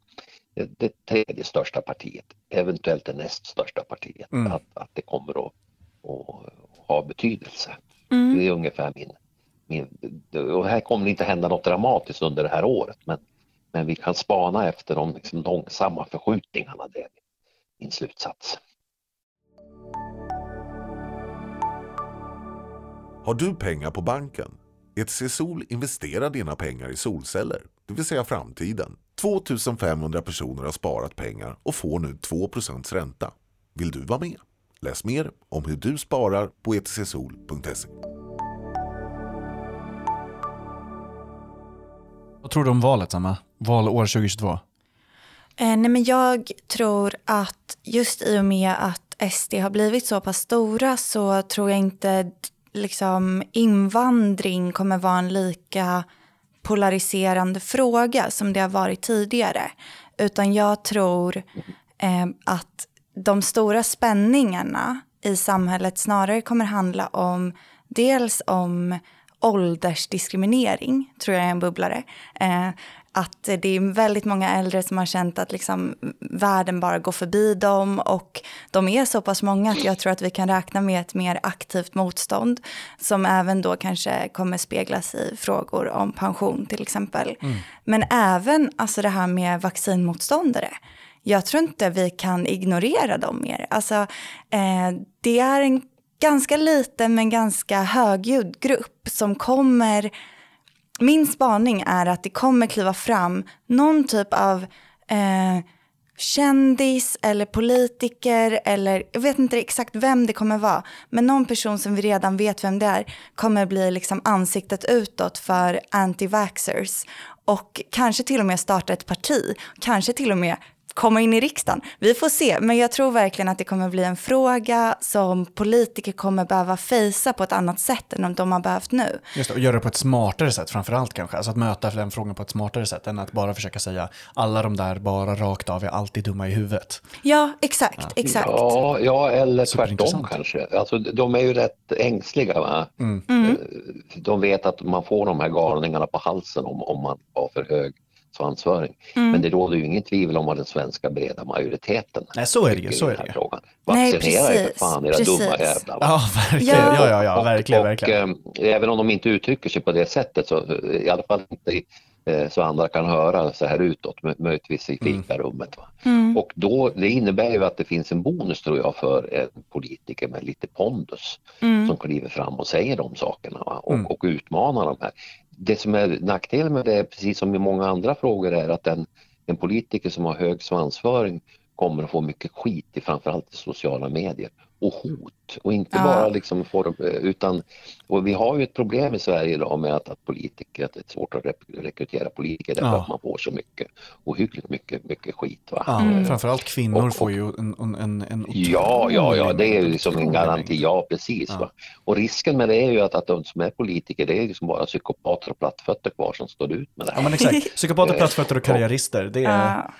det tredje största partiet, eventuellt det näst största partiet, Mm. att, att det kommer att, att ha betydelse. Mm. Det är ungefär min, min... Och här kommer det inte hända något dramatiskt under det här året men, men vi kan spana efter de liksom långsamma förskjutningarna. Det är min slutsats. Har du pengar på banken? ETC Sol investerar dina pengar i solceller, det vill säga framtiden. 2500 personer har sparat pengar och får nu 2% ränta. Vill du vara med? Läs mer om hur du sparar på etcsol.se. Vad tror du om valet, Emma? Valår 2022? Eh, nej men jag tror att just i och med att SD har blivit så pass stora så tror jag inte liksom, invandring kommer vara en lika polariserande fråga som det har varit tidigare. Utan jag tror eh, att de stora spänningarna i samhället snarare kommer handla om dels om åldersdiskriminering, tror jag är en bubblare. Eh, att det är väldigt många äldre som har känt att liksom världen bara går förbi dem och de är så pass många att jag tror att vi kan räkna med ett mer aktivt motstånd som även då kanske kommer speglas i frågor om pension till exempel. Men även alltså det här med vaccinmotståndare. Jag tror inte vi kan ignorera dem mer. Alltså, eh, det är en ganska liten men ganska högljudd grupp som kommer min spaning är att det kommer kliva fram någon typ av eh, kändis eller politiker eller jag vet inte exakt vem det kommer vara. Men någon person som vi redan vet vem det är kommer bli liksom ansiktet utåt för anti-vaxxers. Och kanske till och med starta ett parti, kanske till och med komma in i riksdagen. Vi får se, men jag tror verkligen att det kommer bli en fråga som politiker kommer behöva fejsa på ett annat sätt än de har behövt nu. Just det, och göra det på ett smartare sätt framför allt kanske. Alltså att möta den frågan på ett smartare sätt än att bara försöka säga alla de där bara rakt av är alltid dumma i huvudet. Ja, exakt, exakt. Ja, ja eller tvärtom kanske. Alltså, de är ju rätt ängsliga. Va? Mm. Mm. Eh, De vet att man får de här galningarna på halsen om, om man har för hög svansföring. Mm. Men det råder ju ingen tvivel om vad den svenska breda majoriteten Nej, så är det ju, så är det ju. frågan. Vaccinera er för fan era precis. dumma jävlar. Ja, verkligen. Ja. Ja, ja, ja, Och- verkligen, och, verkligen. eh, även om de inte uttrycker sig på det sättet så eh, i alla fall inte i, eh, så andra kan höra så här utåt, möjligtvis i fikarummet. Va? Mm. Och då, det innebär ju att det finns en bonus tror jag för en politiker med lite pondus mm. som kliver fram och säger de sakerna va? Och, mm. och utmanar de här. Det som är nackdelen med det, precis som i många andra frågor, är att en, en politiker som har hög svansföring kommer att få mycket skit i framförallt i sociala medier och hot och inte ja. bara liksom får, utan och vi har ju ett problem i Sverige idag med att, att politiker, att det är svårt att rekrytera politiker därför ja. att man får så mycket ohyggligt mycket, mycket skit. Va? Ja, mm. Framförallt kvinnor och, och, får ju en, en, en Ja, ja, ja, det är ju liksom en garanti, ja precis. Ja. Va? Och risken med det är ju att, att de som är politiker det är liksom bara psykopater och plattfötter kvar som står ut med det här. Ja men exakt, psykopater, plattfötter och karriärister, det är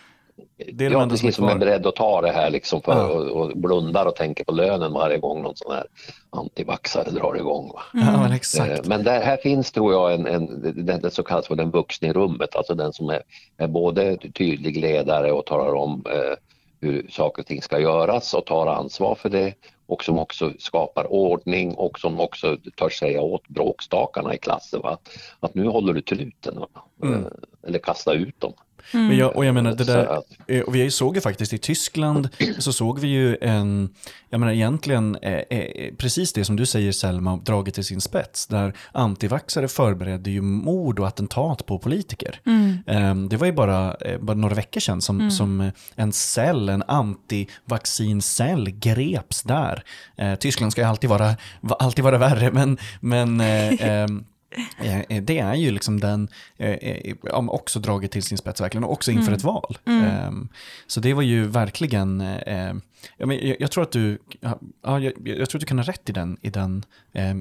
det är jag precis som är beredd att ta det här liksom för, ja. och, och, blundar och tänker på lönen varje gång någon sån här antivaxare drar igång. Mm. Ja, men. Eh, men där, här finns tror jag en, en, den, den så kallas för den vuxna i rummet, alltså den som är, är både tydlig ledare och talar om eh, hur saker och ting ska göras och tar ansvar för det och som också skapar ordning och som också törs säga åt bråkstakarna i klassen va? att nu håller du till luten mm. Eh, eller kasta ut dem. Mm. Men jag, och jag menar, det där, eh, och vi såg ju faktiskt i Tyskland, så såg vi ju en, jag menar egentligen eh, eh, precis det som du säger Selma, dragit till sin spets, där antivaxare förberedde ju mord och attentat på politiker. Mm. Eh, det var ju bara, eh, bara några veckor sedan som, mm. som en cell, en antivaccincell greps där. Eh, Tyskland ska ju alltid vara, alltid vara värre, men, men ehm, Eh, eh, det är ju liksom den, eh, också dragit till sin spets verkligen, och också inför mm. ett val. Mm. Ehm, så det var ju verkligen, jag, tror att du, ja, jag, jag, tror att du kan ha rätt i den, i den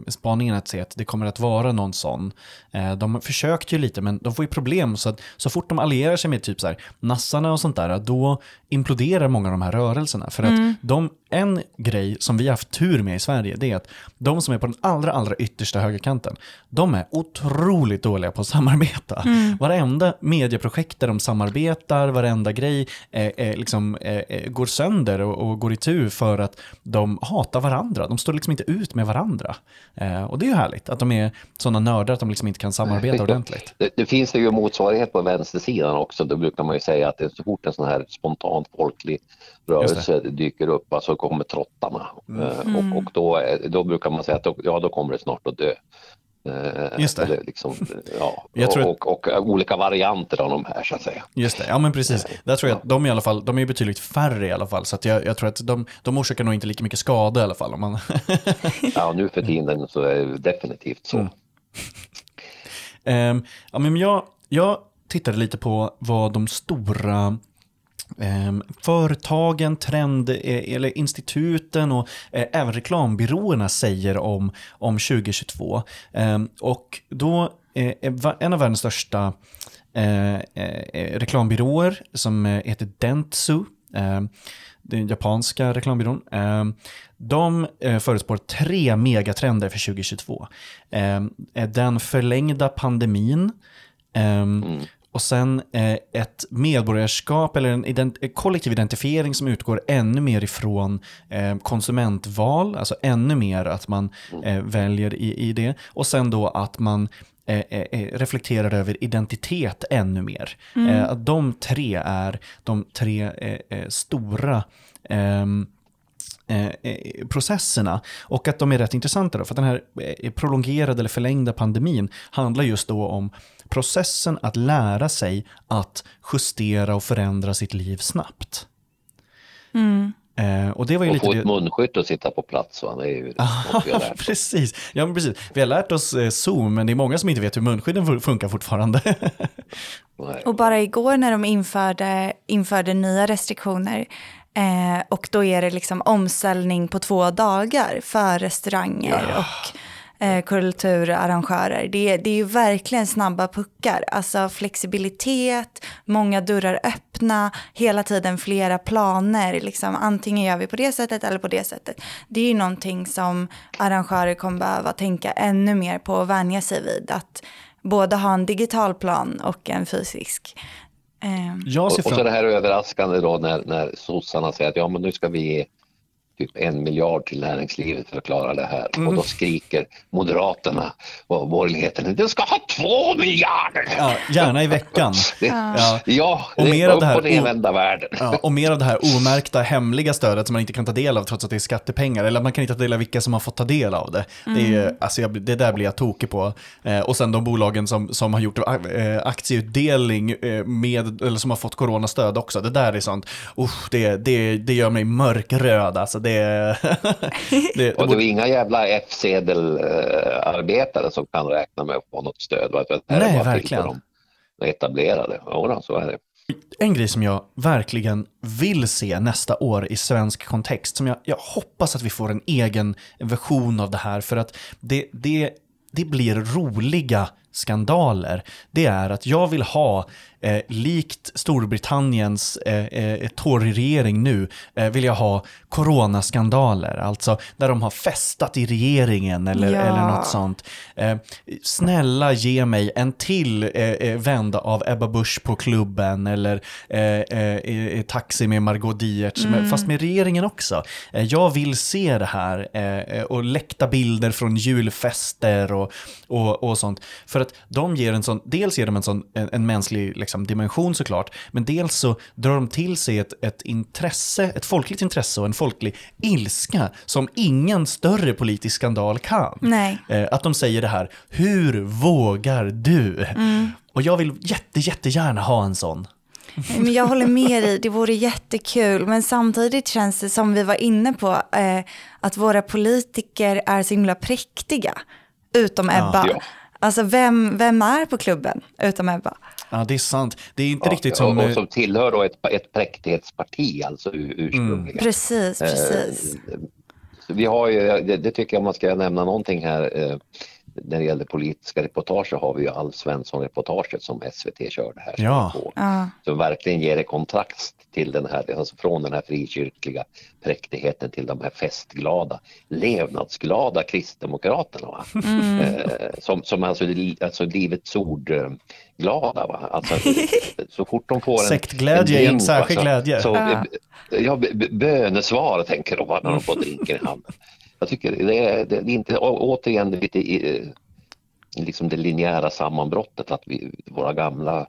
spaningen att se att det kommer att vara någon sån. De försökte ju lite men de får ju problem så att så fort de allierar sig med typ så här nassarna och sånt där, då imploderar många av de här rörelserna. För mm. att de, en grej som vi har haft tur med i Sverige, det är att de som är på den allra, allra yttersta högerkanten, de är otroligt dåliga på att samarbeta. Mm. Varenda medieprojekt där de samarbetar, varenda grej eh, eh, liksom, eh, går sönder och, och går i tur för att de hatar varandra. De står liksom inte ut med varandra. Eh, och det är ju härligt att de är sådana nördar att de liksom inte kan samarbeta ordentligt. Det, det finns det ju motsvarighet på vänstersidan också. Då brukar man ju säga att det är så fort en sån här spontan folklig rörelse dyker upp, alltså kommer trottarna. Mm. Eh, och, och då, då brukar man säga att då, ja, då kommer det snart att dö. Eh, Just det. Liksom, ja, Jag tror och, och, och, olika varianter av de här så att säga. Just det, ja men precis. Eh, Där tror jag att de i alla fall, de är betydligt färre i alla fall. Så jag, jag tror att de, de orsakar nog inte lika mycket skada i alla fall. Om man... ja, nu för tiden så är det definitivt så. Mm. um, ja, men jag, jag tittade lite på vad de stora Ehm, företagen, trend, eh, eller instituten och eh, även reklambyråerna säger om, om 2022. Ehm, och då eh, en av världens största eh, eh, reklambyråer som heter Dentsu, ehm, den japanska reklambyrån, de förutspår tre megatrender för 2022. Den förlängda pandemin, mm och sen eh, ett medborgarskap eller en ident kollektiv identifiering som utgår ännu mer ifrån eh, konsumentval, alltså ännu mer att man eh, väljer i, i det. Och sen då att man eh, eh, eh, reflekterar över identitet ännu mer. Mm. att de tre är de tre stora ehm, processerna och att de är rätt intressanta då, för att den här prolongerade eller förlängda pandemin handlar just då om processen att lära sig att justera och förändra sitt liv snabbt. Mm. Eh, och det var ju och lite få ett munskydd att sitta på plats. Va? Det är ju ah, har lärt precis. Ja, men precis. Vi har lärt oss eh, Zoom, men det är många som inte vet hur munskydden funkar fortfarande. och bara igår när de införde, införde nya restriktioner eh, och då är det liksom omställning på två dagar för restauranger ja. och eh, kulturarrangörer. Det, det är ju verkligen snabba puckar. Alltså flexibilitet, många dörrar öppna, hela tiden flera planer. Liksom, antingen gör vi på det sättet eller på det sättet. Det är ju någonting som arrangörer kommer behöva tänka ännu mer på och vänja sig vid. Att både ha en digital plan och en fysisk. Eh. Och, och så det här överraskande då när, när sossarna säger att ja men nu ska vi ge typ en miljard till näringslivet för att klara det här. Och då skriker Moderaterna och borgerligheten, du ska ha två miljarder! Ja, gärna i veckan. Det, Ja. ja, Och det mer av det här o- vända världen. Ja, och mer av det här omärkta hemliga stödet som man inte kan ta del av trots att det är skattepengar. Eller man kan inte ta del av vilka som har fått ta del av det. Det, är, alltså jag, det där blir jag tokig på. Eh, och sen de bolagen som, som har gjort eh, aktieutdelning eh, med, eller som har fått coronastöd också. Det där är sånt, usch, det, det, det gör mig mörkröd. Alltså det, det, Och det är inga jävla F-sedelarbetare som kan räkna med att få något stöd. va? För det Nej, till verkligen. för de etablerade. Ja, så är det. En grej som jag verkligen vill se nästa år i svensk kontext, som jag, jag hoppas att vi får en egen version av det här, för att det, det, det blir roliga skandaler. Det är att jag vill ha, eh, likt Storbritanniens eh, eh, Tory-regering nu, eh, vill jag ha coronaskandaler. Alltså där de har festat i regeringen eller, Ja. eller något sånt. Eh, snälla ge mig en till eh, vända av Ebba Busch på klubben eller Taxi med Margot Dietz, men fast med regeringen också. Jag vill se det här och läckta bilder från julfester och, och, och sånt. För att de ger en sån, dels ger de en sån en, en mänsklig liksom, dimension såklart, men dels så drar de till sig ett, ett intresse, ett folkligt intresse och en folklig ilska som ingen större politisk skandal kan. Nej. Eh, att de säger det här, hur vågar du? Och jag vill jätte, jättegärna ha en sån. Men jag håller med dig, det vore jättekul. Men samtidigt känns det som vi var inne på, eh, att våra politiker är så himla präktiga. Utom Ebba. Ja. Alltså vem, vem är på klubben utom Ebba? Ja, det är sant. Det är inte Ja, riktigt som... och, eh, och som tillhör då ett, ett präktighetsparti, alltså ur- ursprungligen. Precis, precis. Eh, så vi har ju, det, det tycker jag man ska nämna någonting här. Eh, när det gäller politiska reportage så har vi ju Alf Svensson-reportaget som SVT körde här. Ja. Som verkligen ger en kontrast till den här, alltså från den här frikyrkliga präktigheten till de här festglada, levnadsglada kristdemokraterna. Va? Eh, som, som alltså, alltså livets ord eh. Va? Alltså, så fort de får en Sektglädje är en drink, särskild så- glädje. Så, Ja. eh, ja, bönesvar tänker de va, när de får drinken i handen. Jag tycker det är, det är inte, å- återigen lite i, eh, liksom det linjära sammanbrottet att vi, våra gamla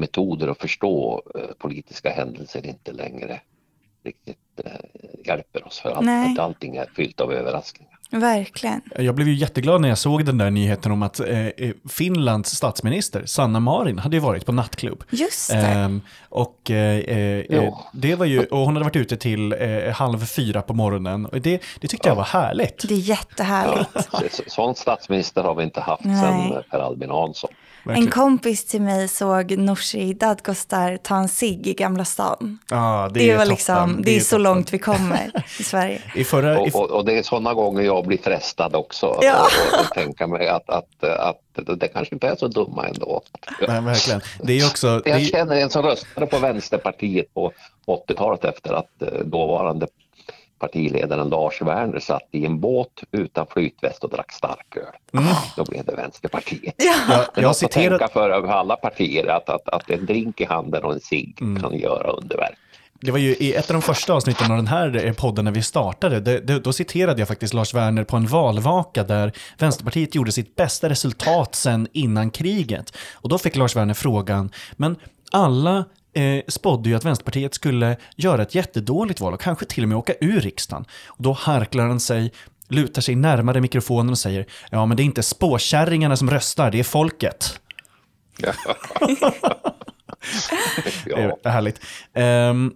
metoder att förstå eh, politiska händelser inte längre riktigt eh, hjälper oss för att, allting är fyllt av överraskningar. Verkligen. Jag blev ju jätteglad när jag såg den där nyheten om att eh, eh, Finlands statsminister, Sanna Marin, hade ju varit på nattklubb. Just det. Ehm, och eh, eh, eh, Ja. det var ju, och hon hade varit ute till eh, halv fyra på morgonen. Och det, det tyckte jag var härligt. Det är jättehärligt. Så- Sån statsminister har vi inte haft Nej. sedan Per Albin Hansson. En Verkligen. kompis till mig såg Nooshi Dadgostar ta en cigg i Gamla stan. Ja, det, Det, är var toppen. liksom, det är så toppen. långt vi kommer i Sverige. I förra, i, Och, och, och det är sådana gånger jag blir frestad också. Ja. Och, och tänka mig att, att, att det kanske inte är så dumma ändå. nej, verkligen. Det är också, det Jag känner en som röstade på Vänsterpartiet på 80-talet efter att eh, dåvarande partiledaren Lars Werner satt i en båt utan flytväst och drack starköl. Då blev det Vänsterpartiet. jag, är jag något att citerar, tänka för över alla partier att, att, att en drink i handen och en cigg kan göra underverk. Det var ju i ett av de första avsnitten av den här eh, podden när vi startade, det, det, då citerade jag faktiskt Lars Werner på en valvaka där Vänsterpartiet gjorde sitt bästa resultat sen innan kriget. Och då fick Lars Werner frågan, men alla eh, spådde ju att Vänsterpartiet skulle göra ett jättedåligt val och kanske till och med åka ur riksdagen. Och då harklar han sig, lutar sig närmare mikrofonen och säger, ja men det är inte spåkärringarna som röstar, det är folket. Ja. Det är härligt. Ehm,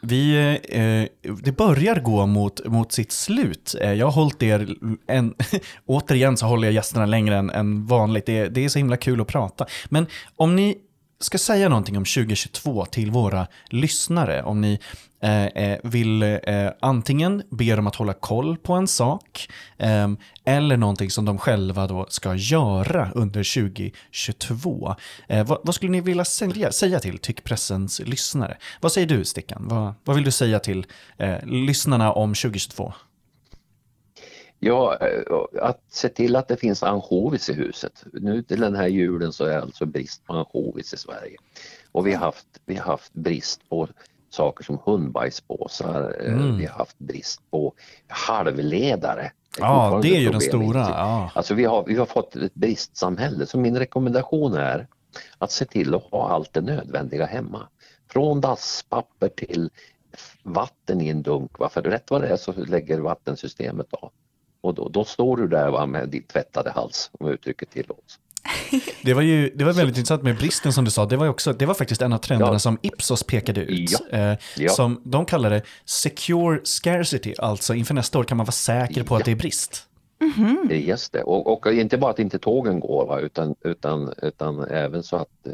vi, eh, det börjar gå mot, mot sitt slut. Eh, jag har hållit er, en, återigen så håller jag gästerna längre än, än vanligt. Det, det är så himla kul att prata. Men om ni ska säga någonting om 2022 till våra lyssnare, om ni eh, eh, vill eh, antingen be dem att hålla koll på en sak eh, eller någonting som de själva då ska göra under 2022. Eh, vad, vad skulle ni vilja säga, säga till Tyckpressens lyssnare? Vad säger du Stickan? Vad, vad vill du säga till eh, lyssnarna om 2022? Ja, eh, att se till att det finns ansjovis i huset. Nu till den här julen så är alltså brist på ansjovis i Sverige. Och vi har haft, vi har haft brist på saker som hundbajspåsar. Eh, Mm. Vi har haft brist på halvledare. Ja, det är ju den stora. Ja. Alltså vi har, vi har fått ett bristsamhälle så min rekommendation är att se till att ha allt det nödvändiga hemma. Från dasspapper till vatten i en dunk. Va? För rätt vad det är så lägger vattensystemet av. Och då, då står du där va, med din tvättade hals om uttrycket tillåts. Det var ju det var väldigt intressant med bristen som du sa. Det var, också, det var faktiskt en av trenderna Ja. som Ipsos pekade ut. Ja. Eh, Ja. Som de kallade secure scarcity, alltså inför nästa år kan man vara säker på att det är brist. Det är just det. Och, och inte bara att inte tågen går va, utan, utan, utan även så att eh,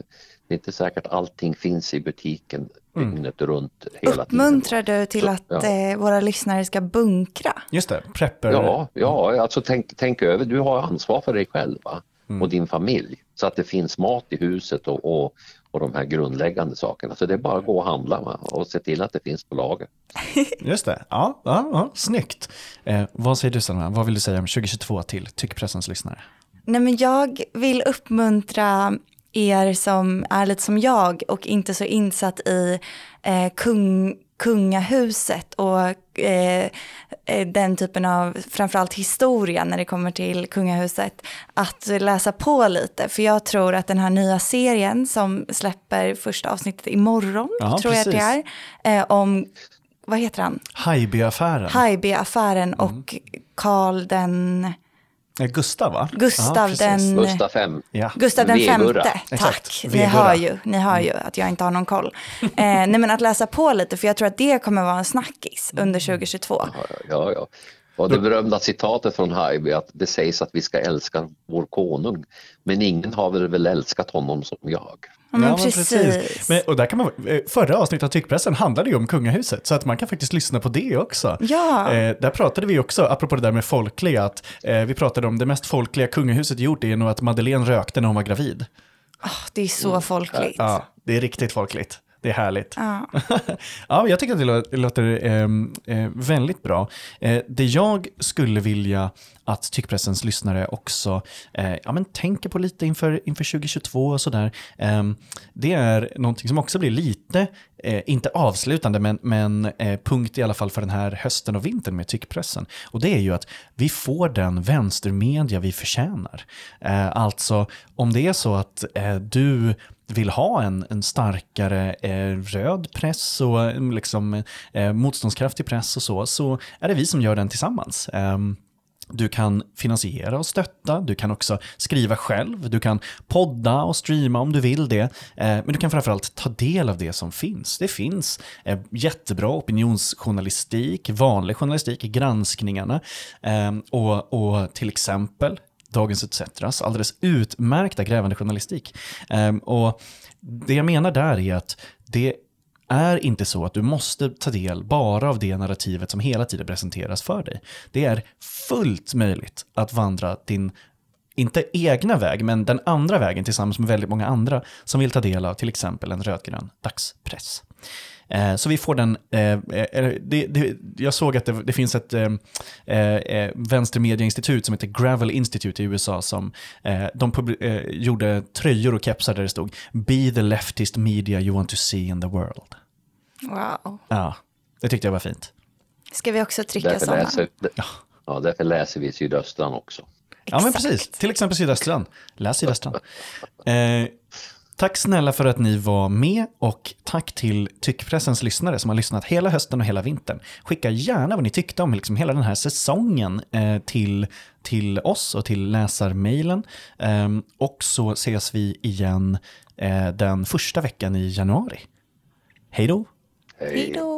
det är inte säkert allting finns i butiken Mm. dygnet runt hela tiden. Uppmuntrar du till Så, att ja. eh, våra lyssnare ska bunkra? Just det, prepper. Ja, ja alltså tänk, tänk över, du har ansvar för dig själv va? Mm. och din familj så att det finns mat i huset och, och, och de här grundläggande sakerna. Så det är bara att gå och handla va? och se till att det finns på lager. Just det, ja, ja, ja snyggt. Eh, vad säger du Sanna, vad vill du säga om 2022 till tyckpressens lyssnare? Nej, men jag vill uppmuntra er som är lite som jag och inte så insatt i eh, kung, kungahuset och eh, eh, den typen av, framförallt historia när det kommer till kungahuset, att läsa på lite. För jag tror att den här nya serien som släpper första avsnittet imorgon, Ja, tror jag att det är, eh, om, vad heter han? Haijby-affären. Haijby-affären och Karl den, Gustav va? Gustav ja, den- Gustav V. Ja. Gustav den femte, Exakt, tack. Ni hör, ju, ni hör ju att jag inte har någon koll. Eh, nej men att läsa på lite, för jag tror att det kommer vara en snackis under 2022. Ja, ja, ja. Och det berömda citatet från Haijby att det sägs att vi ska älska vår konung. Men ingen har väl, väl älskat honom som jag. Ja, men Ja, precis. Men, och där kan man, eh, förra avsnittet av Tyckpressen handlade ju om kungahuset, så att man kan faktiskt lyssna på det också. Ja. Eh, där pratade vi också, apropå det där med folkliga, att eh, vi pratade om det mest folkliga kungahuset gjort är nog att Madeleine rökte när hon var gravid. Ah, det är så folkligt. Ja, det är riktigt folkligt. Det är härligt. Ja. ja, jag tycker att det lå- det låter ehm, eh, väldigt bra. Eh, det jag skulle vilja att Tyckpressens lyssnare också eh, ja, men tänker på lite inför, inför 2022 och sådär. ehm, det är någonting som också blir lite, eh, inte avslutande, men, men eh, punkt i alla fall för den här hösten och vintern med Tyckpressen. Och det är ju att vi får den vänstermedia vi förtjänar. Eh, alltså, om det är så att eh, du vill ha en, en starkare eh, röd press och mm, liksom, eh, motståndskraftig press och så, så är det vi som gör den tillsammans. Eh, du kan finansiera och stötta, du kan också skriva själv, du kan podda och streama om du vill det. Eh, men du kan framförallt ta del av det som finns. Det finns eh, jättebra opinionsjournalistik, vanlig journalistik granskningarna ehm, och, och till exempel Dagens ETCs alldeles utmärkta grävande journalistik. Ehm, och det jag menar där är att det är inte så att du måste ta del bara av det narrativet som hela tiden presenteras för dig. Det är fullt möjligt att vandra din, inte egna väg, men den andra vägen tillsammans med väldigt många andra som vill ta del av till exempel en rödgrön dagspress. Eh, Så vi får den, eh, eh, det, det, jag såg att det, det finns ett eh, eh, vänstermedieinstitut som heter Gravel Institute i USA som eh, de publi- eh, gjorde tröjor och kepsar där det stod “Be the leftist media you want to see in the world”. Wow. Ja, det tyckte jag var fint. Ska vi också trycka Därför sådana? läser, ja, därför läser vi Sydöstran också. Ja, men precis. Till exempel Sydöstran. Läs Sydöstran. Eh, tack snälla för att ni var med och tack till Tyckpressens lyssnare som har lyssnat hela hösten och hela vintern. Skicka gärna vad ni tyckte om liksom hela den här säsongen eh, till, till oss och till läsarmailen. Eh, och så ses vi igen eh, den första veckan i januari. Hej då! Hej då.